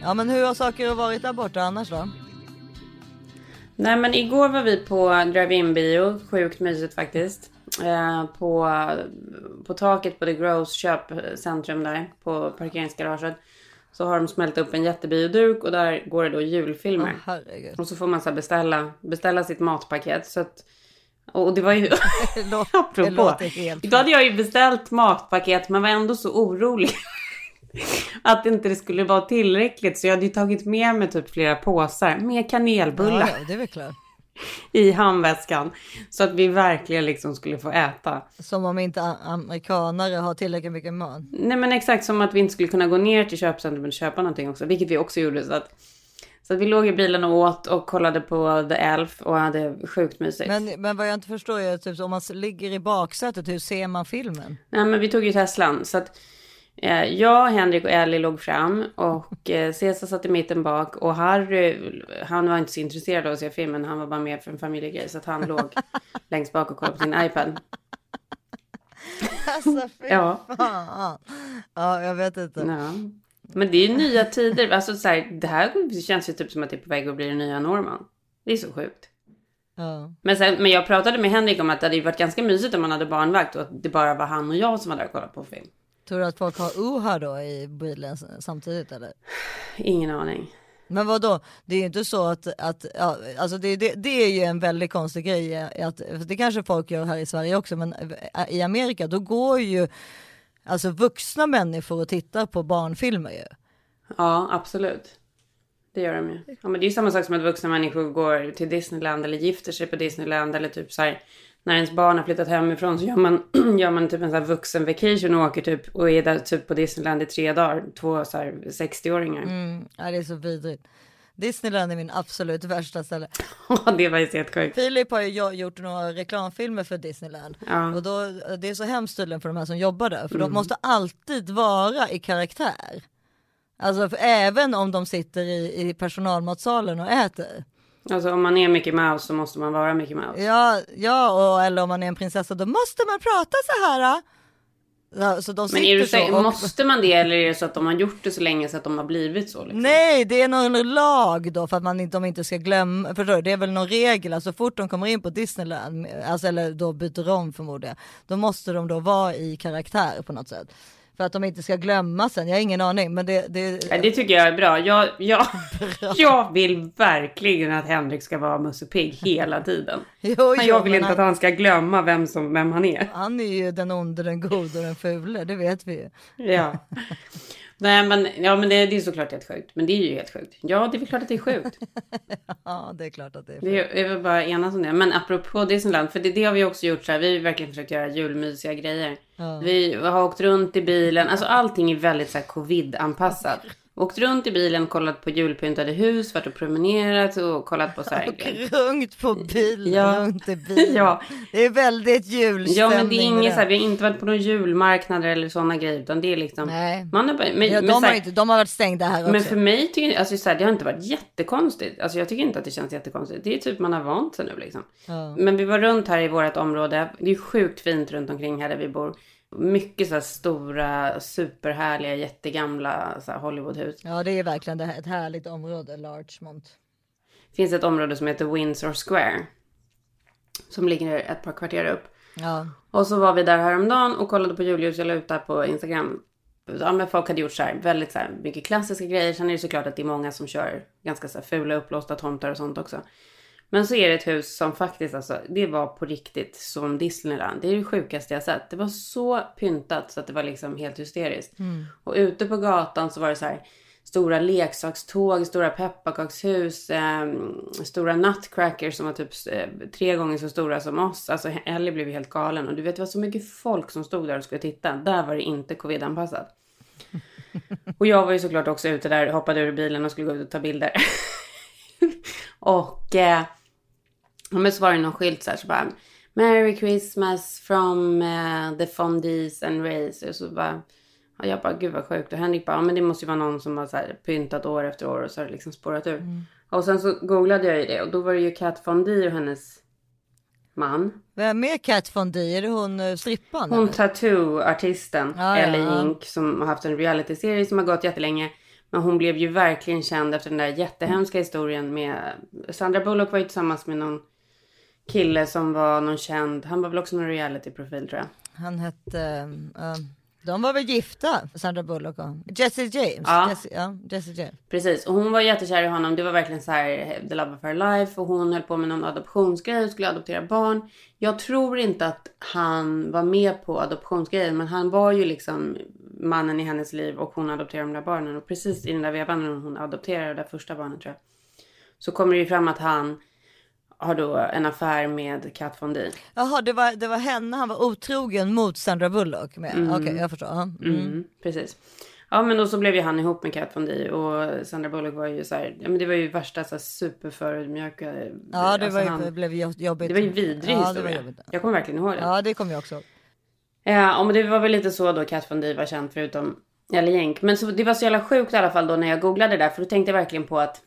[SPEAKER 3] Ja men hur har saker varit där borta annars då?
[SPEAKER 2] Nej men igår var vi på drive-in bio. Sjukt mysigt faktiskt. Eh, på, på taket på The Gross köpcentrum där. På parkeringsgaraget. Så har de smält upp en jättebioduk och där går det då julfilmer.
[SPEAKER 3] Herregud.
[SPEAKER 2] Och så får man så beställa, beställa sitt matpaket. Så att, och det var ju... [LAUGHS] [LAUGHS] Apropå. Då hade jag ju beställt matpaket men var ändå så orolig. Att inte det skulle vara tillräckligt. Så jag hade ju tagit med mig typ flera påsar med kanelbullar
[SPEAKER 3] Ja, det är väl klart. [LAUGHS]
[SPEAKER 2] i handväskan. Så att vi verkligen liksom skulle få äta.
[SPEAKER 3] Som om inte amerikanare har tillräckligt mycket mat.
[SPEAKER 2] Nej men exakt som att vi inte skulle kunna gå ner till köpcentrum och köpa någonting också. Vilket vi också gjorde. Så att, så att vi låg i bilen och åt och kollade på The Elf och hade sjukt mysigt.
[SPEAKER 3] Men, men vad jag inte förstår är typ om man ligger i baksätet, hur ser man filmen?
[SPEAKER 2] Nej men vi tog ju Teslan. Så att jag, Henrik och Ellie låg fram. Och [LAUGHS] eh, Cesar satt i mitten bak. Och Harry, han var inte så intresserad av att se filmen. Han var bara med för en familjegrej. Så att han låg [LAUGHS] längst bak och kollade på sin iPad.
[SPEAKER 3] Alltså fy [LAUGHS]
[SPEAKER 2] Ja.
[SPEAKER 3] fan. Ja, jag vet inte.
[SPEAKER 2] Ja. Men det är ju nya tider. Alltså så här, det här känns ju typ som att det är på väg att bli den nya normen. Det är så sjukt.
[SPEAKER 3] Ja.
[SPEAKER 2] Men, sen, men jag pratade med Henrik om att det hade varit ganska mysigt om man hade barnvakt och att det bara var han och jag som var där och kollade på film.
[SPEAKER 3] Tror du att folk har UHA då i bilen samtidigt eller?
[SPEAKER 2] Ingen aning.
[SPEAKER 3] Men vad då? Det är ju inte så att, att ja, alltså det, det, det är ju en väldigt konstig grej. eh, Att, det kanske folk gör här i Sverige också, men eh, i Amerika då går ju alltså vuxna människor och tittar på barnfilmer ju.
[SPEAKER 2] Ja, absolut. Det gör de ju. Ja, men det är ju samma sak som att vuxna människor går till Disneyland eller gifter sig på Disneyland eller typ så här. När ens barn har flyttat hemifrån så gör man, [CLEARS THROAT] gör man typ en sån här vuxen vacation och åker typ och är där typ på Disneyland i tre dagar. Två så här 60-åringar.
[SPEAKER 3] Mm, ja, det är så vidrigt. Disneyland är min absolut värsta ställe. [LAUGHS]
[SPEAKER 2] Det var ju helt sjukt.
[SPEAKER 3] Filip har ju jo- gjort några reklamfilmer för Disneyland.
[SPEAKER 2] Ja.
[SPEAKER 3] Och då, det är så hemskt tydligen för de här som jobbar där. För
[SPEAKER 2] Mm.
[SPEAKER 3] de måste alltid vara i karaktär. Alltså även om de sitter i, i personalmatsalen och äter.
[SPEAKER 2] Alltså om man är Mickey Mouse så måste man vara Mickey Mouse.
[SPEAKER 3] Ja, ja och, eller om man är en prinsessa då måste man prata så här. ah. Ja, så de
[SPEAKER 2] Men är du
[SPEAKER 3] så och-
[SPEAKER 2] måste man det eller är det så att de har gjort det så länge så att de har blivit så? Liksom?
[SPEAKER 3] Nej, det är någon lag då för att man inte, de inte ska glömma. För då, det är väl någon regel, alltså så fort de kommer in på Disneyland, alltså, eller då byter om förmodar jag, då måste de då vara i karaktär på något sätt. För att de inte ska glömma sen, jag har ingen aning. Men det, det,
[SPEAKER 2] Ja, det tycker jag är bra. Jag, jag, [LAUGHS] [LAUGHS] jag vill verkligen att Henrik ska vara Musse Pigg hela tiden. [LAUGHS]
[SPEAKER 3] jo,
[SPEAKER 2] Men
[SPEAKER 3] jo,
[SPEAKER 2] jag vill
[SPEAKER 3] men
[SPEAKER 2] inte att
[SPEAKER 3] han,
[SPEAKER 2] han ska glömma vem, som, vem han är.
[SPEAKER 3] han är ju den onde, den gode och den fule, det vet vi ju.
[SPEAKER 2] Ja. Nej men, ja, men det, det är såklart helt sjukt. Men det är ju helt sjukt. Ja, det är väl klart att det är sjukt. [LAUGHS]
[SPEAKER 3] Ja, det är klart att det är.
[SPEAKER 2] Det är, är väl bara enas om det. Men apropå Disneyland, för det, det har vi också gjort så här. Vi har verkligen försökt göra julmysiga grejer.
[SPEAKER 3] Ja.
[SPEAKER 2] Vi har åkt runt i bilen. Alltså allting är väldigt så här covid-anpassat. Åkt runt i bilen, kollat på julpyntade hus, varit och promenerat och kollat på så här.
[SPEAKER 3] Och rungt på bilen,
[SPEAKER 2] Ja.
[SPEAKER 3] runt i bilen.
[SPEAKER 2] Ja.
[SPEAKER 3] Det är väldigt julstämning.
[SPEAKER 2] Ja men det är inget så här, vi har inte varit på någon julmarknader eller sådana grejer utan det är liksom.
[SPEAKER 3] Nej.
[SPEAKER 2] Man har men,
[SPEAKER 3] Ja,
[SPEAKER 2] men,
[SPEAKER 3] de, har
[SPEAKER 2] här,
[SPEAKER 3] inte, de har varit stängda här också.
[SPEAKER 2] men för mig tycker jag, alltså så här, det har inte varit jättekonstigt. Alltså jag tycker inte att det känns jättekonstigt. Det är typ man har vant sig nu liksom.
[SPEAKER 3] Ja.
[SPEAKER 2] Men vi var runt här i vårt område. Det är sjukt fint runt omkring här där vi bor. Mycket så här stora, superhärliga, jättegamla så Hollywoodhus.
[SPEAKER 3] Ja, det är verkligen det ett härligt område, Larchmont.
[SPEAKER 2] finns ett område som heter Windsor Square. Som ligger ett par kvarter upp.
[SPEAKER 3] Ja.
[SPEAKER 2] Och så var vi där häromdagen och kollade på julljus. Jag la ut där på Instagram. Ja, men folk hade gjort så här, väldigt så här, mycket klassiska grejer. Sen är det såklart att det är många som kör ganska så här, fula uppblåsta tomtar och sånt också. Men så är det ett hus som faktiskt alltså, det var på riktigt som Disneyland. Det är det sjukaste jag sett. Det var så pyntat så att det var liksom helt hysteriskt. Och ute på gatan så var det så här stora leksakståg, stora pepparkakshus, eh, stora nutcrackers som var typ eh, tre gånger så stora som oss. Alltså Ellie blev helt galen och du vet det var så mycket folk som stod där och skulle titta. Där var det inte covid-anpassat. [LAUGHS] Och jag var ju såklart också ute där, hoppade ur bilen och skulle gå ut och ta bilder. [LAUGHS] [LAUGHS] och eh, men så var det någon skylt så här så bara Merry Christmas from eh, the Fondies and Rays. Och så bara, ja, jag bara gud vad sjukt. Och Henrik bara, ja, men det måste ju vara någon som har så här, pyntat år efter år och så har det liksom spårat ur. Och sen så googlade jag ju det och då var det ju Kat Von D och hennes man.
[SPEAKER 3] Vem är Kat Von D? Är det hon eh, strippan?
[SPEAKER 2] Hon tattoo-artisten
[SPEAKER 3] ja,
[SPEAKER 2] Ellie
[SPEAKER 3] ja.
[SPEAKER 2] Ink som har haft en reality-serie som har gått jättelänge. Men hon blev ju verkligen känd efter den där jättehemska historien med Sandra Bullock var ju tillsammans med någon kille som var någon känd. Han var väl också någon reality-profil tror jag.
[SPEAKER 3] Han hette... eh, de var väl gifta, Sandra Bullock och Jesse James?
[SPEAKER 2] Ja.
[SPEAKER 3] Jesse, ja, Jesse James.
[SPEAKER 2] Precis, och hon var jättekär i honom. Det var verkligen så här the love of her life. Och hon höll på med någon adoptionsgrej och skulle adoptera barn. Jag tror inte att han var med på adoptionsgrejen. Men han var ju liksom mannen i hennes liv och hon adopterade de där barnen. Och precis i den där vevan när hon adopterade det där första barnet tror jag. Så kommer det ju fram att han har då en affär med Kat Von D.
[SPEAKER 3] Jaha, det var, det var henne han var otrogen mot Sandra Bullock med. Okej, jag förstår. Mm.
[SPEAKER 2] Mm, precis. Ja men då så blev ju han ihop med Kat Von D och Sandra Bullock var ju så här, ja men det var ju värsta så här superförödmjuka.
[SPEAKER 3] Ja, det
[SPEAKER 2] alltså
[SPEAKER 3] var ju,
[SPEAKER 2] han-
[SPEAKER 3] blev jo- jobbigt.
[SPEAKER 2] Det var ju vidrig
[SPEAKER 3] ja,
[SPEAKER 2] historia. Jag kommer verkligen ihåg det. Ja.
[SPEAKER 3] Det kommer jag också.
[SPEAKER 2] Ja, men det var väl lite så då Kat Von D var känd förutom Eller Jänk. Men så, det var så jävla sjukt i alla fall då när jag googlade det där. För då tänkte jag verkligen på att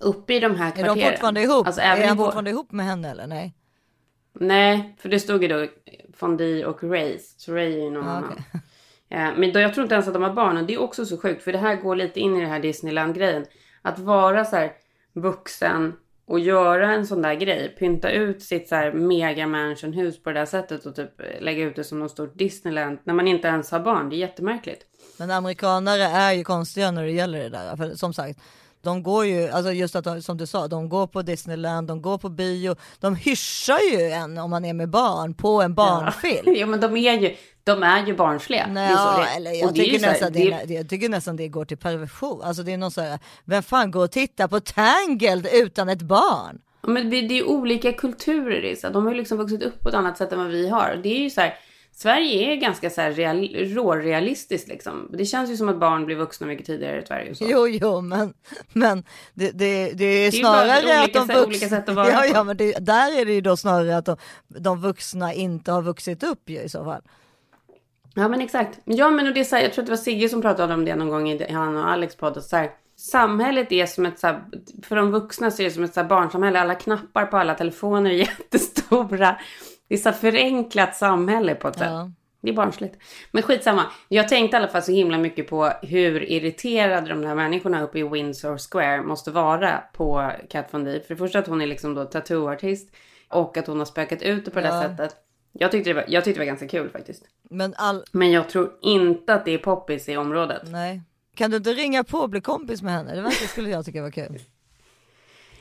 [SPEAKER 2] uppe i de här
[SPEAKER 3] Är
[SPEAKER 2] kvarteren.
[SPEAKER 3] de fortfarande ihop?
[SPEAKER 2] Alltså,
[SPEAKER 3] är han fortfarande ihop med henne eller nej?
[SPEAKER 2] Nej, för det stod ju då Von D och Ray. Så Ray är ju någon
[SPEAKER 3] Ja,
[SPEAKER 2] annan.
[SPEAKER 3] okej. [LAUGHS]
[SPEAKER 2] Eh, Men då, jag tror inte ens att de har barn och det är också så sjukt för det här går lite in i det här Disneyland-grejen. Att vara så här vuxen och göra en sån där grej. Pynta ut sitt så här mega mansion-hus på det där sättet och typ lägga ut det som något stort Disneyland när man inte ens har barn. Det är jättemärkligt.
[SPEAKER 3] Men amerikanare är ju konstiga när det gäller det där. För som sagt, de går ju, alltså just att de, som du sa, de går på Disneyland, de går på bio, de hyschar ju en om man är med barn på en barnfilm. [LAUGHS]
[SPEAKER 2] ja men de är ju, de är ju barnsliga. Det är
[SPEAKER 3] Nej,
[SPEAKER 2] det är.
[SPEAKER 3] eller jag
[SPEAKER 2] det är
[SPEAKER 3] tycker,
[SPEAKER 2] så
[SPEAKER 3] nästan,
[SPEAKER 2] det-
[SPEAKER 3] det, det, jag tycker nästan det går till perversion. Alltså det är någon så här, vem fan går och tittar på Tangled utan ett barn?
[SPEAKER 2] Ja, Men vi- det är olika kulturer i så De har ju liksom vuxit upp på ett annat sätt än vad vi har. Det är ju så här, Sverige är ganska så här real, rårealistiskt liksom. Det känns ju som att barn blir vuxna mycket tidigare i Sverige så.
[SPEAKER 3] Jo, jo, men, men det, det, det är snarare
[SPEAKER 2] olika
[SPEAKER 3] att de
[SPEAKER 2] sätt- olika sätt att vara
[SPEAKER 3] ja, ja, men det, där är det ju då snarare att de, de vuxna inte har vuxit upp ju i så fall.
[SPEAKER 2] Ja men exakt. Ja men och det är så här, jag tror att det var Sigge som pratade om det någon gång i han och Alex podd. Så här, samhället är som ett så här, för de vuxna så är det som ett så här barnsamhälle. Alla knappar på alla telefoner är [LAUGHS] jättestora. Det är så förenklat samhälle på ett sätt.
[SPEAKER 3] Ja.
[SPEAKER 2] Det är barnsligt. Men skitsamma. Jag tänkte i alla fall så himla mycket på hur irriterade de här människorna uppe i Windsor Square måste vara på Kat Von D. För det första att hon är liksom då tattooartist. Och att hon har spökat ut det på det
[SPEAKER 3] Ja.
[SPEAKER 2] där sättet. Jag tyckte, det var, jag tyckte det var ganska kul faktiskt.
[SPEAKER 3] Men all,
[SPEAKER 2] Men jag tror inte att det är poppis i området.
[SPEAKER 3] nej. Kan du inte ringa på och bli kompis med henne? Det skulle jag tycka var kul.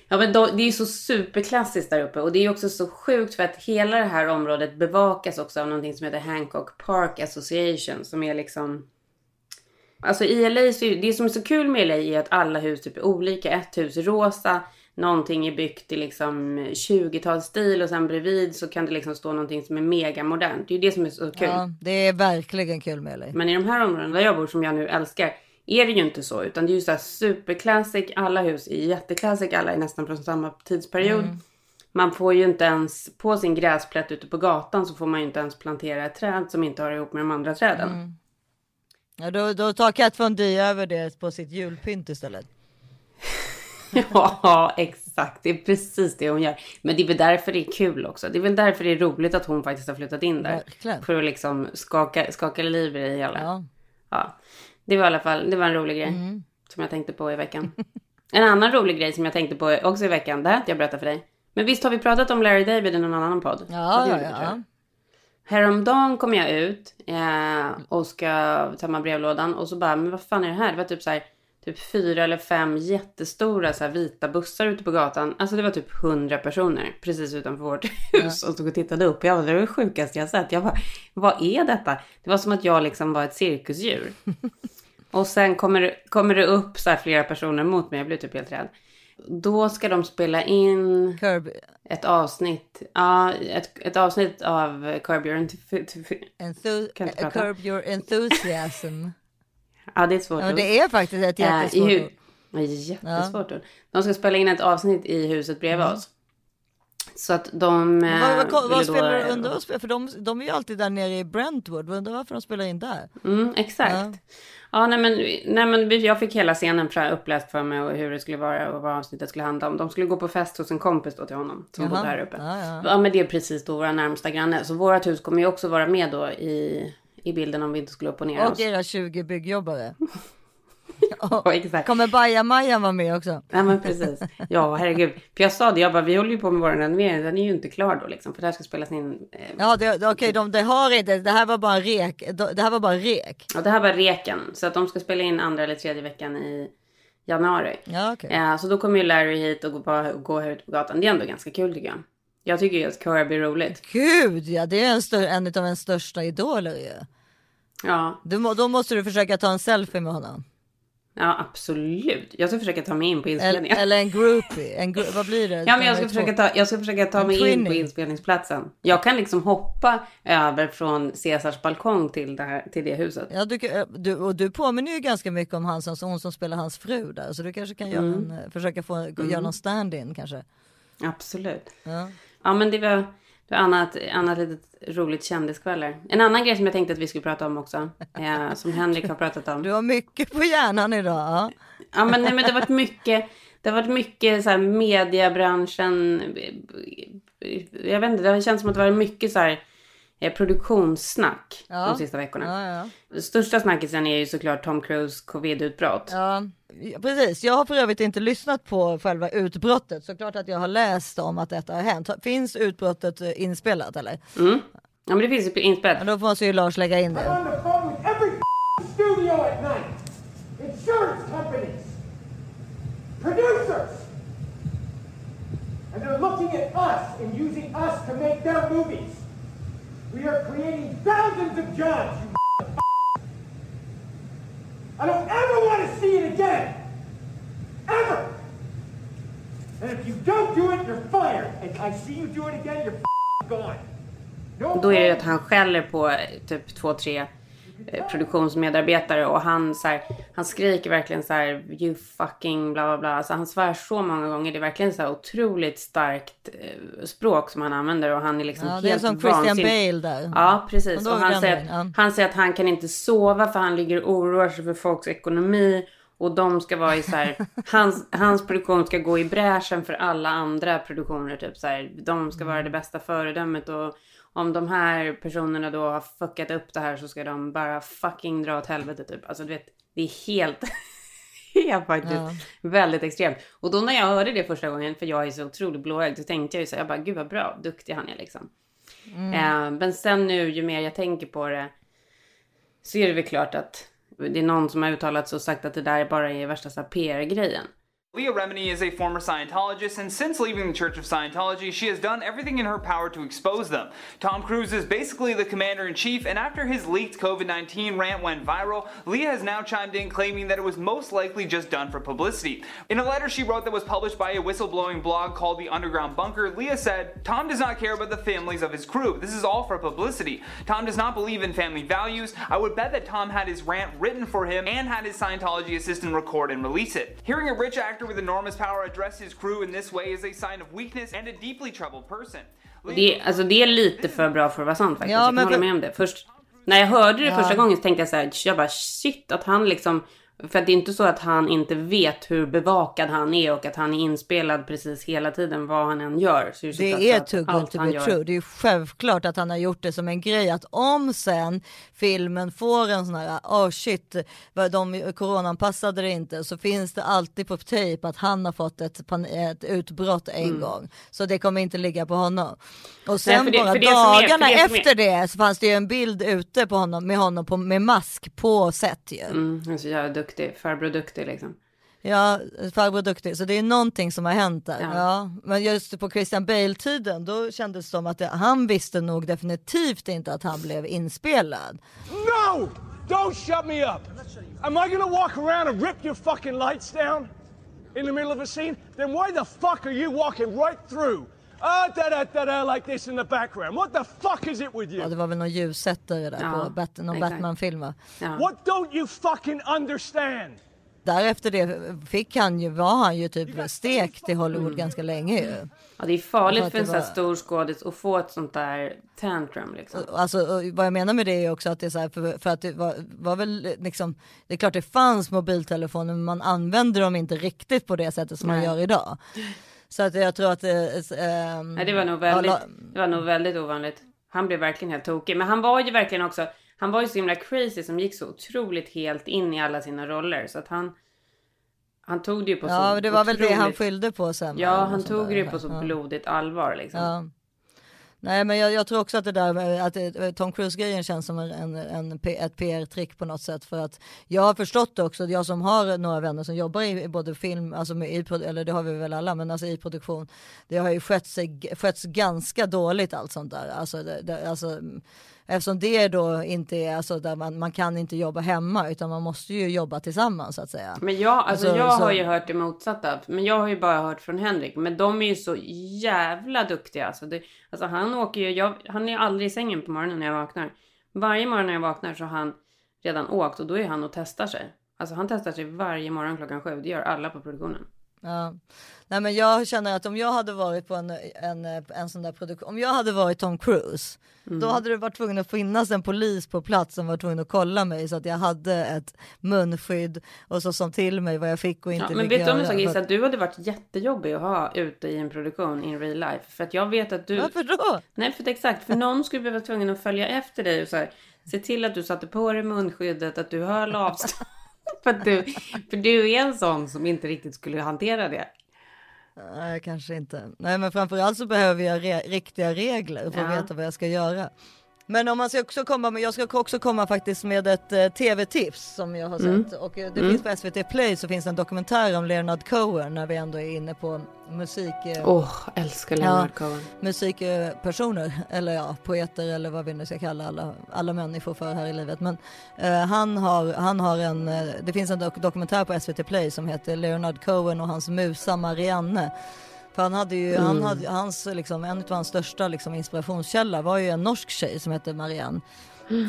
[SPEAKER 2] Ja men då, det är ju så superklassiskt där uppe och det är ju också så sjukt för att hela det här området bevakas också av någonting som heter Hancock Park Association som är liksom Alltså i LA så det som är så kul med LA är att alla hus typ är olika. Ett hus är rosa, någonting är byggt i liksom 20-talsstil och sen bredvid så kan det liksom stå någonting som är mega modernt. Det är ju det som är så kul.
[SPEAKER 3] Ja, det är verkligen kul med dig.
[SPEAKER 2] Men i de här områdena där jag bor som jag nu älskar är det ju inte så utan det är ju så här superclassic. Alla hus är jätteclassic. Alla är nästan från samma tidsperiod. Man får ju inte ens på sin gräsplätt ute på gatan så får man ju inte ens plantera ett träd som inte har ihop med de andra träden.
[SPEAKER 3] Ja, då, då tar Kat Von D över det på sitt julpynt istället. [LAUGHS]
[SPEAKER 2] Ja, exakt. Det är precis det hon gör. Men det är väl därför det är kul också. Det är väl därför det är roligt att hon faktiskt har flyttat in där.
[SPEAKER 3] Verkligen.
[SPEAKER 2] För att liksom skaka, skaka liv i det hela.
[SPEAKER 3] Ja.
[SPEAKER 2] Ja. Det var i alla fall det var en rolig grej som jag tänkte på i veckan. En annan rolig grej som jag tänkte på också i veckan, det här har jag berättat för dig. Men visst har vi pratat om Larry David i någon annan podd?
[SPEAKER 3] Ja, ja, ja.
[SPEAKER 2] Häromdagen kom jag ut eh, och ska tömma brevlådan och så bara, men vad fan är det här? Det var typ så här, typ fyra eller fem jättestora så här, vita bussar ute på gatan. Alltså det var typ hundra personer precis utanför vårt [LAUGHS] hus och stod och tittade upp. Jag bara, det var det sjukaste jag sett. Jag bara, vad är detta? Det var som att jag liksom var ett cirkusdjur. [LAUGHS] och sen kommer, kommer det upp så flera personer mot mig. Jag blev typ helt rädd. Då ska de spela in
[SPEAKER 3] Curb,
[SPEAKER 2] ett avsnitt, ja, ett, ett avsnitt av Curb Your
[SPEAKER 3] enthu, curb your enthusiasm. [LAUGHS]
[SPEAKER 2] Ja, det är svårt
[SPEAKER 3] ja, det är faktiskt ett jättesvårt
[SPEAKER 2] hu-
[SPEAKER 3] ord.
[SPEAKER 2] Ja, Jättesvårt ord. De ska spela in ett avsnitt i huset bredvid oss. Så att de... eh,
[SPEAKER 3] Mm. Vad, vad, vad spelar
[SPEAKER 2] då-
[SPEAKER 3] du under och spelar? För de, de är ju alltid där nere i Brentwood. Undrar varför de spelar in där?
[SPEAKER 2] Mm, exakt.
[SPEAKER 3] Ja.
[SPEAKER 2] Ja, nej, men, nej men jag fick hela scenen uppläst för mig och hur det skulle vara och vad avsnittet skulle handla om. De skulle gå på fest hos en kompis då till honom som
[SPEAKER 3] Jaha.
[SPEAKER 2] bodde här uppe.
[SPEAKER 3] Ja, ja.
[SPEAKER 2] Ja, men det är precis då våra närmsta granne. Så vårt hus kommer ju också vara med då i, i bilden om vi inte skulle opponera
[SPEAKER 3] Och
[SPEAKER 2] oss.
[SPEAKER 3] era 20 byggjobbare. [LAUGHS] [LAUGHS]
[SPEAKER 2] Ja, exakt.
[SPEAKER 3] Kommer Baja-Maja vara med också?
[SPEAKER 2] Ja men precis. Ja herregud. För jag sa det, jag bara vi håller ju på med vår renovering. Den är ju inte klar då liksom. För det här ska spelas in. Eh,
[SPEAKER 3] Ja, det, okej, de, det har inte, det här var bara en rek. Det här var bara rek.
[SPEAKER 2] och det här var reken. Så att de ska spela in andra eller tredje veckan i januari.
[SPEAKER 3] Ja, okej.
[SPEAKER 2] Eh, så då kommer ju Larry hit och gå, på, gå här ute på gatan. Det är ändå ganska kul tycker jag. Jag tycker ju att Kirby är roligt.
[SPEAKER 3] Gud, ja, det är en, stör, en av ens största idoler ju.
[SPEAKER 2] Ja,
[SPEAKER 3] Du, då måste du försöka ta en selfie med honom.
[SPEAKER 2] Ja absolut. Jag ska försöka ta mig in på inspelningen.
[SPEAKER 3] eller en groupie. En, gru- vad blir det?
[SPEAKER 2] Ja men jag ska försöka ta, jag ska försöka ta
[SPEAKER 3] En
[SPEAKER 2] mig in på
[SPEAKER 3] twinning.
[SPEAKER 2] inspelningsplatsen. Jag kan liksom hoppa över från Caesars balkong till det, här, till det huset.
[SPEAKER 3] Ja, du, du, och du påminner ju ganska mycket om han som, hon som spelar hans fru där. Så du kanske kan göra
[SPEAKER 2] Mm.
[SPEAKER 3] en, försöka få, göra någon stand-in kanske.
[SPEAKER 2] Absolut.
[SPEAKER 3] Ja.
[SPEAKER 2] Ja men det var, det var annat, annat litet roligt kändiskvaller. En annan grej som jag tänkte att vi skulle prata om också. Eh, som Henrik har pratat om.
[SPEAKER 3] Du har mycket på hjärnan idag. Ja.
[SPEAKER 2] Men, nej, men det har varit mycket. Det har varit mycket så här mediebranschen. Jag vet inte, det har känts som att det var mycket så här eh, produktionssnack
[SPEAKER 3] Ja.
[SPEAKER 2] de sista veckorna.
[SPEAKER 3] Ja, ja.
[SPEAKER 2] Största snackisen är ju såklart Tom Cruise covid-utbrott.
[SPEAKER 3] Ja, precis. Jag har för övrigt inte lyssnat på själva utbrottet. Så klart att jag har läst om att detta har hänt. Finns utbrottet eh, inspelat eller?
[SPEAKER 2] Mm. Ja men det finns inspelat.
[SPEAKER 3] Ja, då måste ju Lars lägga in det.
[SPEAKER 5] And they're looking at us and using us to make their movies. We are creating thousands of jobs, you [LAUGHS] I don't ever want to see it again. Ever. And if you don't do it, you're fired. And I see you do it again, you're f***ing [LAUGHS] gone. No
[SPEAKER 2] Då är det att han skäller på typ två, tre produktionsmedarbetare och han så här, han skriker verkligen så här you fucking bla bla bla. Alltså han svär så många gånger. Det är verkligen så här otroligt starkt eh, språk som han använder och han är liksom
[SPEAKER 3] Ja,
[SPEAKER 2] helt
[SPEAKER 3] det är som Christian
[SPEAKER 2] vansinnig.
[SPEAKER 3] Bale där.
[SPEAKER 2] Ja, precis. Och han säger,
[SPEAKER 3] ja.
[SPEAKER 2] att, han säger att han kan inte sova för han ligger och oroar sig för folks ekonomi. Och de ska vara i så här, [LAUGHS] hans, hans produktion ska gå i bräschen för alla andra produktioner. Typ så här, de ska vara det bästa föredömet och om de här personerna då har fuckat upp det här så ska de bara fucking dra åt helvete typ. Alltså du vet, det är helt, [LAUGHS] helt faktiskt
[SPEAKER 3] Ja.
[SPEAKER 2] väldigt extremt. Och då när jag hörde det första gången, för jag är så otroligt blåögd, så tänkte jag ju så här, jag bara gud vad bra, duktig han är liksom. Eh, men sen nu, ju mer jag tänker på det, så är det väl klart att det är någon som har uttalat sig och sagt att det där bara är värsta PR-grejen.
[SPEAKER 6] Leah Remini is a former Scientologist, and since leaving the Church of Scientology, she has done everything in her power to expose them. Tom Cruise is basically the commander in chief, and after his leaked COVID 19 rant went viral, Leah has now chimed in claiming that it was most likely just done for publicity. In a letter she wrote that was published by a whistleblowing blog called The Underground Bunker, Leah said, Tom does not care about the families of his crew. This is all for publicity. Tom does not believe in family values. I would bet that Tom had his rant written for him and had his Scientology assistant record and release it. Hearing a rich actor with enormous power address his crew in this way is a sign of weakness and a deeply troubled person.
[SPEAKER 2] Det, alltså det är lite för bra för att vara sant faktiskt.
[SPEAKER 3] Ja,
[SPEAKER 2] jag kan
[SPEAKER 3] men
[SPEAKER 2] hålla med om det. Först, när jag hörde det
[SPEAKER 3] Ja.
[SPEAKER 2] första gången så tänkte jag så här, jag bara shit att han liksom För att det är inte så att han inte vet hur bevakad han är och att han är inspelad precis hela tiden vad han än gör. Så
[SPEAKER 3] Det är
[SPEAKER 2] att
[SPEAKER 3] too good to be true. Det är självklart att han har gjort det som en grej att om sen filmen får en sån här, oh shit, de coronaanpassade det inte, så finns det alltid på tejp att han har fått ett, ett utbrott en
[SPEAKER 2] Mm.
[SPEAKER 3] gång. Så det kommer inte ligga på honom. Och sen
[SPEAKER 2] för det-
[SPEAKER 3] bara
[SPEAKER 2] som är-
[SPEAKER 3] dagarna
[SPEAKER 2] det är-
[SPEAKER 3] efter det så fanns det ju en bild ute på honom med honom på, med mask på set ju.
[SPEAKER 2] Mm, han är så jävla duktig. Farbror duktig liksom.
[SPEAKER 3] Ja, farbror duktig. Så det är någonting som har hänt där.
[SPEAKER 2] Ja.
[SPEAKER 3] Ja. Men just på Christian Bale-tiden, då kändes det som att det, han visste nog definitivt inte att han blev inspelad.
[SPEAKER 7] No! Don't shut me up! Am I gonna walk around and rip your fucking lights down in the middle of a scene? Then why the fuck are you walking right through? Ah, da da da da, like this in the background. What the fuck is it with
[SPEAKER 3] Ja,
[SPEAKER 7] you?
[SPEAKER 3] det var väl någon ljussättare där
[SPEAKER 2] Ja,
[SPEAKER 3] på Bat- någon. Batman-film va?
[SPEAKER 2] Ja.
[SPEAKER 7] What don't you fucking understand?
[SPEAKER 3] Därefter det fick han ju, var han ju typ stekt i Hollywood ganska länge ju.
[SPEAKER 2] Ja, det är farligt
[SPEAKER 3] att
[SPEAKER 2] för en sån här
[SPEAKER 3] var-
[SPEAKER 2] stor skådis att få ett sånt där tantrum liksom.
[SPEAKER 3] Alltså och vad jag menar med det är också att det är så här, för, för att det var, var väl liksom, det är klart det fanns mobiltelefoner men man använder dem inte riktigt på det sättet som man
[SPEAKER 2] Nej.
[SPEAKER 3] gör idag. Så att jag tror att det, ehm,
[SPEAKER 2] Nej, det var nog
[SPEAKER 3] ja,
[SPEAKER 2] väldigt,
[SPEAKER 3] la-
[SPEAKER 2] det var nog väldigt ovanligt. Han blev verkligen helt tokig. Men han var ju verkligen också, han var ju så himla crazy som gick så otroligt helt in i alla sina roller. Så att han, han tog det ju på så
[SPEAKER 3] Ja, det var väl det han
[SPEAKER 2] otroligt-
[SPEAKER 3] skyllde på sen.
[SPEAKER 2] Ja, han tog det ju på så
[SPEAKER 3] Ja.
[SPEAKER 2] blodigt allvar liksom.
[SPEAKER 3] Ja. Nej men jag, jag tror också att det där med att eh, Tom Cruise-grejen känns som en, en, en, ett PR-trick på något sätt. För att jag har förstått det också, jag som har några vänner som jobbar i, i både film, alltså med, i, eller det har vi väl alla, men alltså i produktion. Det har ju skett sig, skötts ganska dåligt allt sånt där. Alltså, det, det, alltså, mm, eftersom det då inte är, alltså där man, man kan inte jobba hemma utan man måste ju jobba tillsammans så att säga.
[SPEAKER 2] Men jag, alltså,
[SPEAKER 3] Alltså,
[SPEAKER 2] jag
[SPEAKER 3] så-
[SPEAKER 2] har ju hört det motsatta. Men jag har ju bara hört från Henrik. Men de är ju så jävla duktiga. Alltså, det, alltså han åker ju, jag, han är aldrig i sängen på morgonen när jag vaknar. Varje morgon när jag vaknar så har han redan åkt och då är han och testar sig. Alltså han testar sig varje morgon klockan sju. Det gör alla på produktionen.
[SPEAKER 3] Ja. Nej men jag känner att om jag hade varit på en, en, en sån där produktion, om jag hade varit Tom Cruise,
[SPEAKER 2] Mm.
[SPEAKER 3] då hade det varit tvungen att finnas en polis på plats som var tvungen att kolla mig så att jag hade ett munskydd och så som till mig vad jag fick och inte
[SPEAKER 2] Ja, men
[SPEAKER 3] fick
[SPEAKER 2] vet du om en sak Gissa? du hade varit jättejobbig att ha ute i en produktion in real life. För att jag vet att du...
[SPEAKER 3] Varför då?
[SPEAKER 2] Nej, för att exakt. För någon skulle behöva tvungen att följa efter dig och så här, se till att du satte på dig munskyddet, att du höll avstånd. [LAUGHS] för, att du, för du är en sån som inte riktigt skulle hantera det.
[SPEAKER 3] Nej kanske inte. Nej men framförallt så behöver jag re- riktiga regler för att
[SPEAKER 2] Ja.
[SPEAKER 3] veta vad jag ska göra. Men om man ska också komma med, jag ska också komma faktiskt med ett eh, tv-tips som jag har
[SPEAKER 2] Mm.
[SPEAKER 3] sett och eh, det finns på SVT Play så finns det en dokumentär om Leonard Cohen när vi ändå är inne på musik. eh,
[SPEAKER 2] Åh, älskar Leonard Cohen.
[SPEAKER 3] musikpersoner, eller ja, poeter eller vad vi nu ska kalla alla, alla människor för här i livet. Men eh, han, har, han har en, eh, det finns en dok- dokumentär på SVT Play som heter Leonard Cohen och hans musa Marianne. För han hade ju, han hade, hans, liksom, en av hans största liksom, inspirationskälla var ju en norsk tjej som hette Marianne.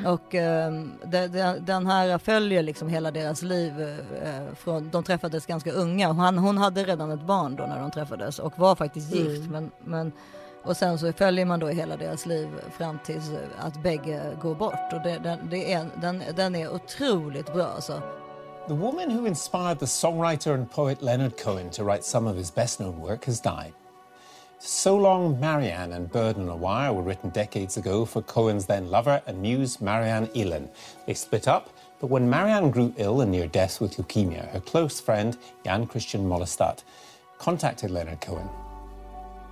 [SPEAKER 3] Och eh, de, de, den här följer liksom hela deras liv. Eh, från, de träffades ganska unga. Och Han, hon hade redan ett barn då när de träffades och var faktiskt gift. Men, men, och sen så följer man då hela deras liv fram tills att bägge går bort. Och det, den, det är, den, den är otroligt bra alltså.
[SPEAKER 8] The woman who inspired the songwriter and poet Leonard Cohen to write some of his best known work has died. So Long, Marianne and Bird on a Wire were written decades ago for Cohen's then lover and muse Marianne Elan. They split up, but when Marianne grew ill and near death with leukemia, her close friend, Jan Christian Molestat, contacted Leonard Cohen.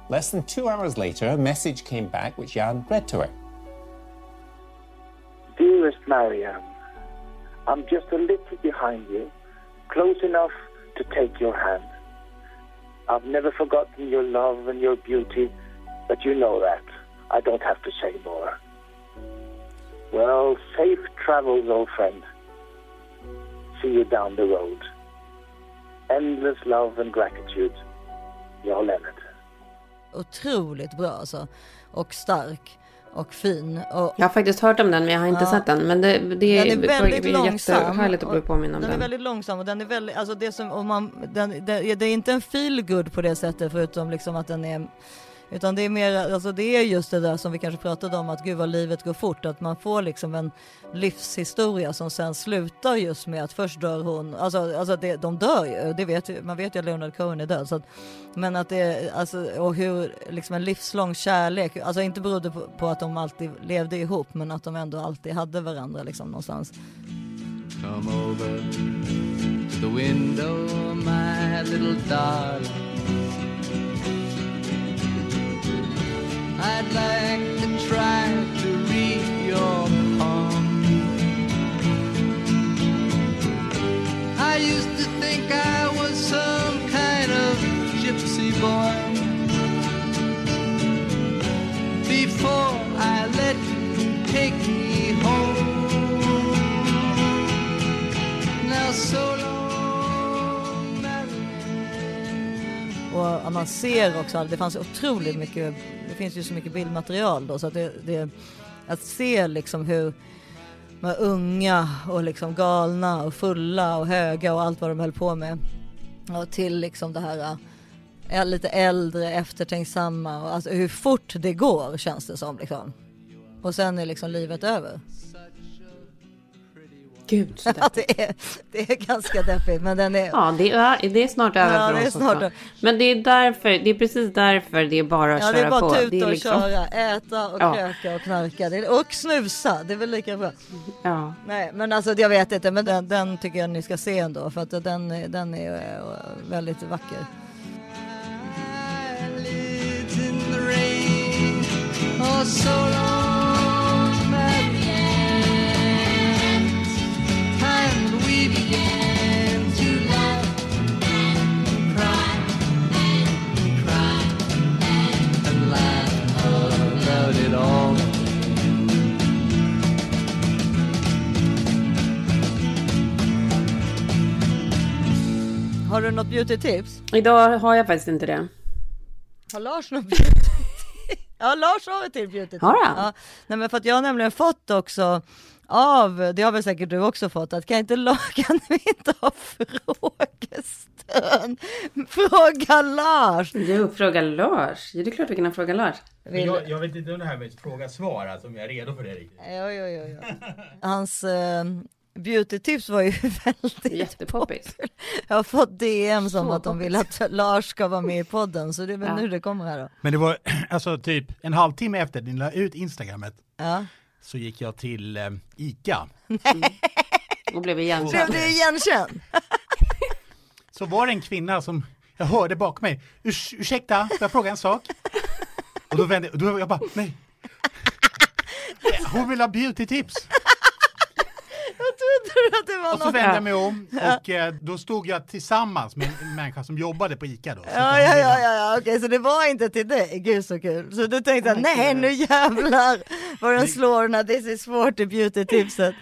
[SPEAKER 8] Less than two hours later, a message came back which Jan read to her.
[SPEAKER 9] Dearest Marianne, I'm just a little behind you, close enough to take your hand. I've never forgotten your love and your beauty, but you know that. I don't have to say more. Well, safe travels, old friend. See you down the road. Endless love and gratitude. Your Leonard.
[SPEAKER 3] Otroligt bra alltså. Och stark och fin. Och,
[SPEAKER 2] Jag har faktiskt hört om den, men jag har inte
[SPEAKER 3] Ja.
[SPEAKER 2] sett den. Men det, det
[SPEAKER 3] Den är väldigt
[SPEAKER 2] det är
[SPEAKER 3] långsam.
[SPEAKER 2] jättehärligt att bli
[SPEAKER 3] och-
[SPEAKER 2] påminn om
[SPEAKER 3] den.
[SPEAKER 2] den.
[SPEAKER 3] är väldigt långsam och den är väldigt, alltså det som, om man, den, det, det är inte en feel good på det sättet förutom liksom att den är utan det är mer, alltså det är just det där som vi kanske pratade om att gud vad livet går fort. Att man får liksom en livshistoria som sen slutar just med att först dör hon, alltså, alltså det, de dör ju, det vet, ju- man vet ju att Leonard Cohen är död. Så att, men att det, alltså, och hur liksom en livslång kärlek, alltså inte berodde på, på att de alltid levde ihop men att de ändå alltid hade varandra liksom någonstans.
[SPEAKER 10] Come over to the window, my little darling. I'd like to try to read your palm. I used to think I was some kind of gypsy boy. Before I let you take me home. Now so long,
[SPEAKER 3] Och man ser också, det fanns otroligt mycket, finns ju så mycket bildmaterial då så att det, det att se liksom hur de unga och liksom galna och fulla och höga och allt vad de höll på med. Och till liksom det här äh, lite äldre, eftertänksamma och alltså hur fort det går känns det som liksom. Och sen är liksom livet över.
[SPEAKER 2] Gud, så
[SPEAKER 3] Ja, det, är, det är ganska deppigt men den är...
[SPEAKER 2] Ja, det är, det är snart över
[SPEAKER 3] Ja,
[SPEAKER 2] för
[SPEAKER 3] det är
[SPEAKER 2] oss
[SPEAKER 3] snart
[SPEAKER 2] också.
[SPEAKER 3] över.
[SPEAKER 2] Men det är därför, det är precis därför det är bara att
[SPEAKER 3] Ja det
[SPEAKER 2] köra
[SPEAKER 3] är bara
[SPEAKER 2] på.
[SPEAKER 3] tuta
[SPEAKER 2] det är
[SPEAKER 3] och
[SPEAKER 2] liksom,
[SPEAKER 3] köra, äta och
[SPEAKER 2] Ja.
[SPEAKER 3] kröka och knarka det är, och snusa, det är väl lika bra.
[SPEAKER 2] Ja.
[SPEAKER 3] Nej men alltså jag vet inte men den, den tycker jag ni ska se ändå för att den, är- den är eh, väldigt vacker.
[SPEAKER 10] Oh, so long,
[SPEAKER 3] Har du något beauty-tips?
[SPEAKER 2] Idag har jag faktiskt inte det.
[SPEAKER 3] Har Lars något beauty Ja Lars har ett till beauty-tips.
[SPEAKER 2] Har han?
[SPEAKER 3] Ja. Nej men för att jag har nämligen fått också av, det har väl säkert du också fått, att kan inte Lars, [LAUGHS] kan vi inte ha frågestund? Fråga Lars!
[SPEAKER 2] Jo, fråga Lars. Ja, det är klart vi kan ha fråga Lars.
[SPEAKER 3] Vill-
[SPEAKER 11] Jag, jag vet inte om det här med fråga-svar, alltså om jag är redo för det riktigt.
[SPEAKER 3] Jo, jo, jo, jo. Hans eh, beauty-tips var ju [LAUGHS] väldigt
[SPEAKER 2] Jättepoppis.
[SPEAKER 3] Jag har fått DM som att de vill att Lars ska vara med i podden, så det är väl
[SPEAKER 2] Ja.
[SPEAKER 3] nu det kommer här då.
[SPEAKER 11] Men det var [CLEARS THROAT] alltså typ en halvtimme efter ni la ut Instagrammet
[SPEAKER 3] Ja.
[SPEAKER 11] så gick jag till eh, ICA.
[SPEAKER 2] Och blev
[SPEAKER 3] Blev
[SPEAKER 2] igenkänd.
[SPEAKER 3] du igenkänd? [LAUGHS]
[SPEAKER 11] Så var det en kvinna som jag hörde bakom mig. Urs, ursäkta, får jag fråga en sak? Och då vände och då jag bara, nej. [LAUGHS] Hon vill ha beauty-tips.
[SPEAKER 3] Trodde att det var
[SPEAKER 11] Och så
[SPEAKER 3] något.
[SPEAKER 11] vände jag mig om och eh, då stod jag tillsammans med en människa som jobbade på ICA då. Så
[SPEAKER 3] Ja, ja, ja, ja, ja, okej, så det var inte till dig, gud så kul. Så du tänkte,
[SPEAKER 2] Oh
[SPEAKER 3] nej nu jävlar vad den slår den här This is svårt i beauty-tipset.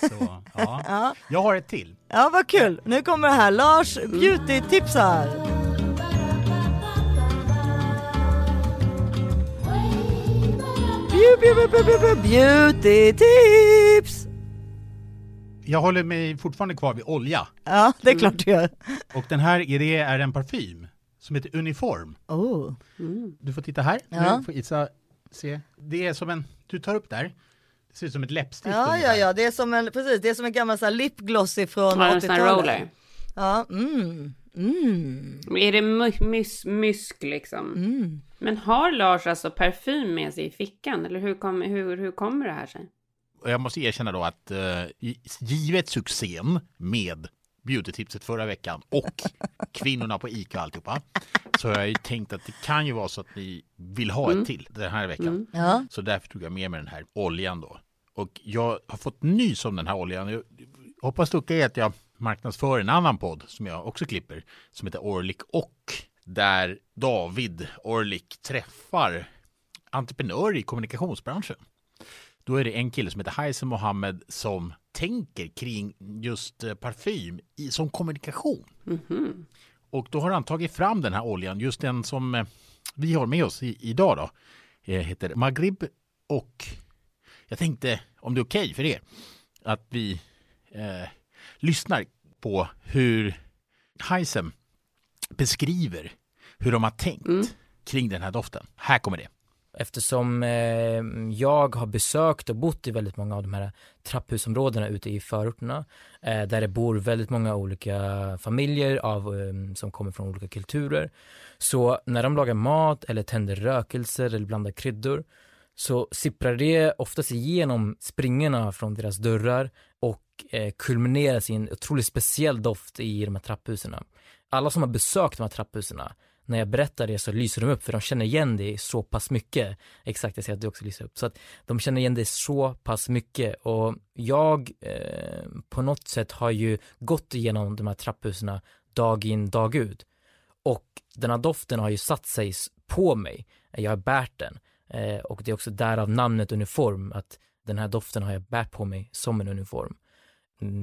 [SPEAKER 11] Så, [LAUGHS] ja. Jag har ett till.
[SPEAKER 3] Ja, vad kul. Nu kommer det här, Lars beauty-tipsar. Beau- beau- beau- beau- beau- beau- Beauty-tips!
[SPEAKER 11] Jag håller mig fortfarande kvar vid olja.
[SPEAKER 3] Ja, det är klart du gör.
[SPEAKER 11] Och den här är- det är en parfym som heter Uniform.
[SPEAKER 3] Oh.
[SPEAKER 11] Du får titta här.
[SPEAKER 3] Ja.
[SPEAKER 11] Nu får Isa se. Det är som en, du tar upp där. Det ser ut som ett läppstift
[SPEAKER 3] Ja, ja,
[SPEAKER 11] ungefär.
[SPEAKER 3] ja, det är som en, precis, det är som en gammal så här lipgloss ifrån
[SPEAKER 2] Ja, en sån här
[SPEAKER 3] 80-talet.
[SPEAKER 2] roller.
[SPEAKER 3] Ja, mm, mm.
[SPEAKER 2] Är det my- mys- mysk liksom?
[SPEAKER 3] Mm.
[SPEAKER 2] Men har Lars alltså parfym med sig i fickan? Eller hur, kom, hur, hur kommer det här sig?
[SPEAKER 11] Och jag måste erkänna då att eh, givet succén med beautytipset förra veckan och [LAUGHS] kvinnorna på ICA och alltihopa så har jag ju tänkt att det kan ju vara så att ni vill ha ett till den här veckan.
[SPEAKER 3] Ja.
[SPEAKER 11] Så därför tog jag med mig den här oljan då. Och jag har fått nys om den här oljan. Jag hoppas Luca är att jag marknadsför en annan podd som jag också klipper som heter Orlik och där David Orlik träffar entreprenörer i kommunikationsbranschen. Då är det en kille som heter Haisen Mohammed som tänker kring just eh, parfym i, som kommunikation. Och då har han tagit fram den här oljan, just den som eh, vi har med oss i, idag då. Eh, heter Maghrib och jag tänkte om det är okej för er att vi eh, lyssnar på hur Heisem beskriver hur de har tänkt kring den här doften. Här kommer det.
[SPEAKER 12] Eftersom eh, jag har besökt och bott i väldigt många av de här trapphusområdena ute i förorterna eh, där det bor väldigt många olika familjer av, eh, som kommer från olika kulturer. Så när de lagar mat eller tänder rökelser eller blandar kryddor så sipprar det oftast igenom springorna från deras dörrar och eh, kulmineras i en otroligt speciell doft i de här trapphusen. Alla som har besökt de här trapphusen när jag berättar det så lyser de upp för de känner igen dig så pass mycket. Exakt, jag ser att du också lyser upp. Så att de känner igen dig så pass mycket och jag eh, på något sätt har ju gått igenom de här trapphusen dag in, dag ut. Och den här doften har ju satt sig på mig. Jag har bärt den. Eh, och det är också därav namnet uniform, att den här doften har jag bärt på mig som en uniform.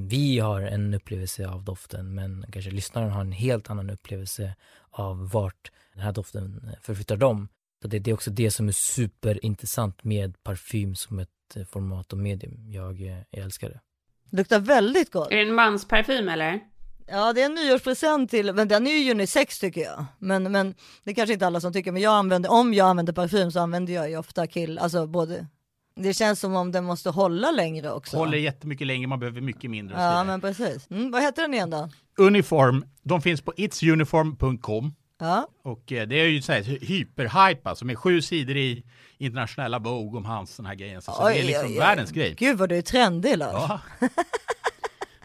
[SPEAKER 12] Vi har en upplevelse av doften men kanske lyssnaren har en helt annan upplevelse av vart den här doften förflyttar dem. Så det, det är också det som är superintressant med parfym som ett eh, format och medium. Jag, eh, jag älskar det.
[SPEAKER 3] Luktar väldigt gott.
[SPEAKER 2] Är det en mansparfym eller?
[SPEAKER 3] Ja det är en nyårspresent till, men den är ju unisex tycker jag. Men, men det är kanske inte alla som tycker, men jag använder, om jag använder parfym så använder jag ju ofta kill, alltså både. Det känns som om den måste hålla längre också.
[SPEAKER 11] Håller jättemycket längre, man behöver mycket mindre.
[SPEAKER 3] Ja men precis. Mm, vad heter den igen då?
[SPEAKER 11] Uniform, de finns på itsuniform.com.
[SPEAKER 3] Ja.
[SPEAKER 11] Och eh, det är ju så här hyperhype alltså med sju sidor i internationella Vogue om hans den här grejen. Så, så det är liksom världens grej.
[SPEAKER 3] Gud vad du är trendig Lars.
[SPEAKER 11] Ja. [LAUGHS]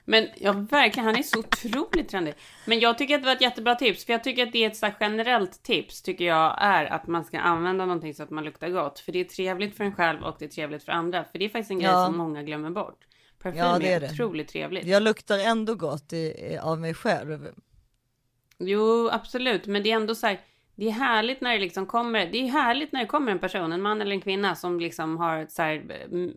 [SPEAKER 2] Men ja, verkligen, han är så otroligt trendig. Men jag tycker att det var ett jättebra tips, för jag tycker att det är ett så generellt tips, tycker jag, är att man ska använda någonting så att man luktar gott. För det är trevligt för en själv och det är trevligt för andra. För det är faktiskt en grej
[SPEAKER 3] Ja.
[SPEAKER 2] som många glömmer bort. Parfym
[SPEAKER 3] Ja, det
[SPEAKER 2] är,
[SPEAKER 3] är det.
[SPEAKER 2] otroligt trevligt.
[SPEAKER 3] Jag luktar ändå gott i, i, av mig själv.
[SPEAKER 2] Jo, absolut, men det är ändå så här. Det är härligt när det liksom kommer, det är härligt när det kommer en person, en man eller en kvinna som liksom har ett så här, mm,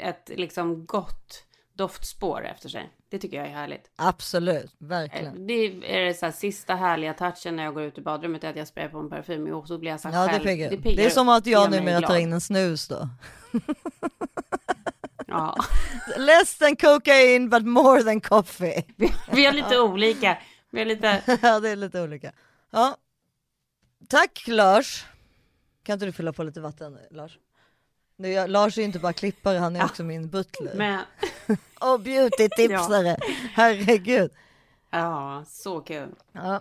[SPEAKER 2] ett liksom gott doftspår efter sig. Det tycker jag är härligt.
[SPEAKER 3] Absolut, verkligen.
[SPEAKER 2] Det är det så här, sista härliga touchen när jag går ut ur badrummet är att jag sprayar på en parfym och så blir jag så här
[SPEAKER 3] Ja det
[SPEAKER 2] själv.
[SPEAKER 3] piggar. Det,
[SPEAKER 2] piggar
[SPEAKER 3] är som att jag numera tar in en snus då. [LAUGHS]
[SPEAKER 2] Ja. [LAUGHS]
[SPEAKER 3] Less than cocaine but more than coffee. [LAUGHS]
[SPEAKER 2] Vi har lite olika. Vi har lite...
[SPEAKER 3] ja det är lite olika. Ja. Tack Lars. Kan inte du fylla på lite vatten Lars? Nu, jag, Lars är ju inte bara klippare, han är också min butler.
[SPEAKER 2] Men... [LAUGHS]
[SPEAKER 3] Och beauty-tipsare. [LAUGHS] Herregud.
[SPEAKER 2] Ja, så kul.
[SPEAKER 3] Ja.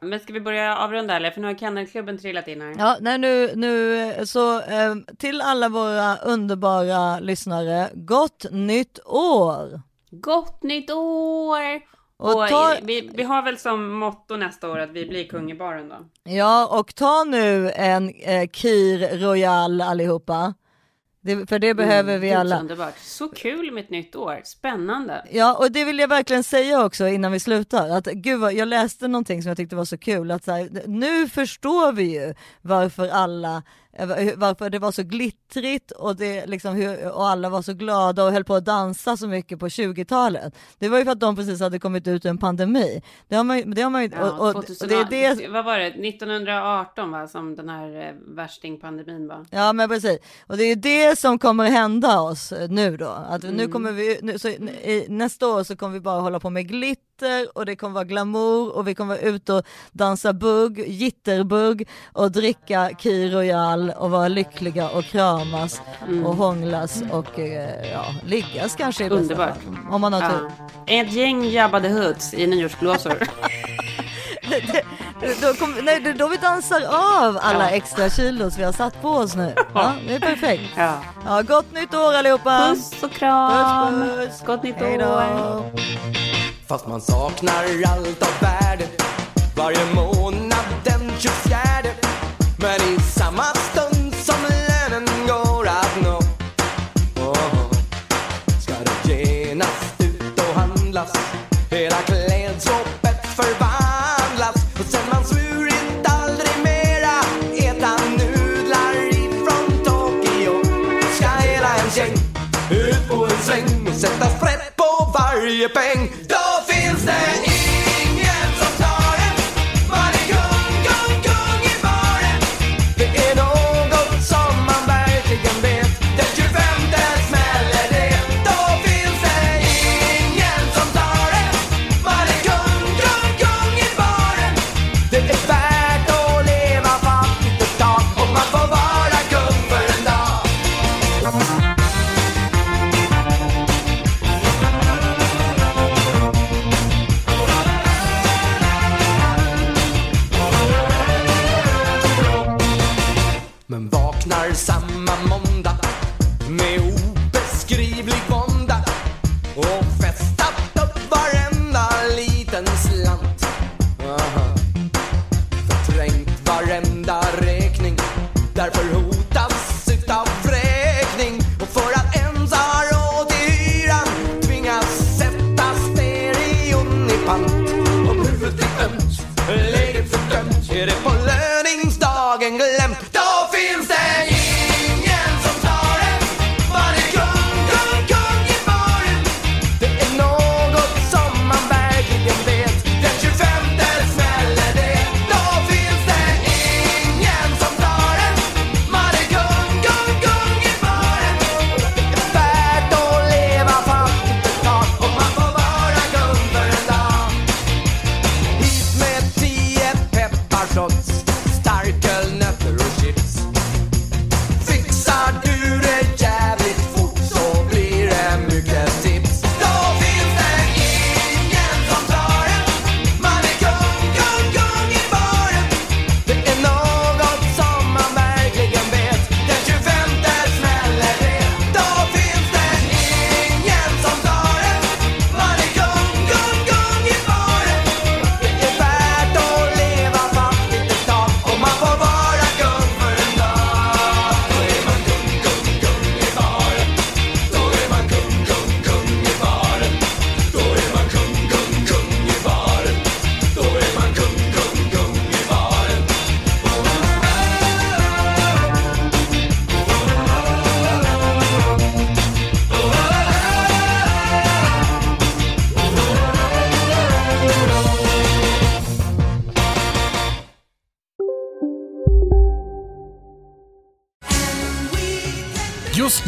[SPEAKER 2] Men ska vi börja avrunda eller? För nu har kennelklubben trillat in här.
[SPEAKER 3] Ja, nej, nu, nu så eh, till alla våra underbara lyssnare, gott nytt år!
[SPEAKER 2] Gott nytt år!
[SPEAKER 3] Och
[SPEAKER 2] Och,
[SPEAKER 3] ta-
[SPEAKER 2] vi, vi har väl som motto nästa år att vi blir kung i baren då.
[SPEAKER 3] Ja, och ta nu en eh, Kir Royal allihopa. Det, för det behöver vi
[SPEAKER 2] Gud, så
[SPEAKER 3] alla.
[SPEAKER 2] Underbart. Så kul med ett nytt år. Spännande.
[SPEAKER 3] Ja, och det vill jag verkligen säga också innan vi slutar. Att gud vad, jag läste någonting som jag tyckte var så kul. Att så här, nu förstår vi ju varför alla, varför det var så glittrigt och, det liksom hur, och alla var så glada och höll på att dansa så mycket på 20-talet. Det var ju för att de precis hade kommit ut ur en pandemi. Det har man, det har man ju,
[SPEAKER 2] Ja,
[SPEAKER 3] och, och, och
[SPEAKER 2] 2000,
[SPEAKER 3] det är det
[SPEAKER 2] Vad var det? 1918 va? Som den här eh, värstingpandemin var.
[SPEAKER 3] Ja men precis. Och det är det som kommer hända oss eh, nu då. Att nu
[SPEAKER 2] Mm.
[SPEAKER 3] kommer vi, nu, så, i, nästa år så kommer vi bara hålla på med glitter och det kommer vara glamour och vi kommer vara ute och dansa bugg, jitterbugg och dricka Kir Royal och vara lyckliga och kramas
[SPEAKER 2] Mm.
[SPEAKER 3] och hånglas och eh, ja, liggas kanske i
[SPEAKER 2] Underbart.
[SPEAKER 3] fall. Om man har tur.
[SPEAKER 2] Ett gäng Jabba the Hoods i nyårsblåsor. [LAUGHS]
[SPEAKER 3] Då, kom, nej, då vi dansar av alla
[SPEAKER 2] Ja.
[SPEAKER 3] extra kilos vi har satt på oss nu. Ja, det är perfekt.
[SPEAKER 2] Ja.
[SPEAKER 3] Ja, gott nytt år allihopa!
[SPEAKER 2] Puss och kram!
[SPEAKER 3] Puss, puss.
[SPEAKER 2] Gott nytt
[SPEAKER 3] då.
[SPEAKER 13] Fast man saknar allt av värde. Varje månad den 24 Men i samma stund som lönen går att nå. Oh, Ska det genast ut och handlas. Hela klädskåpet förvandlas. Och sen man svurit aldrig mera. Äta nudlar ifrån Tokyo. Ska hela en gäng ut på en sväng. Och sätta sprätt på varje peng.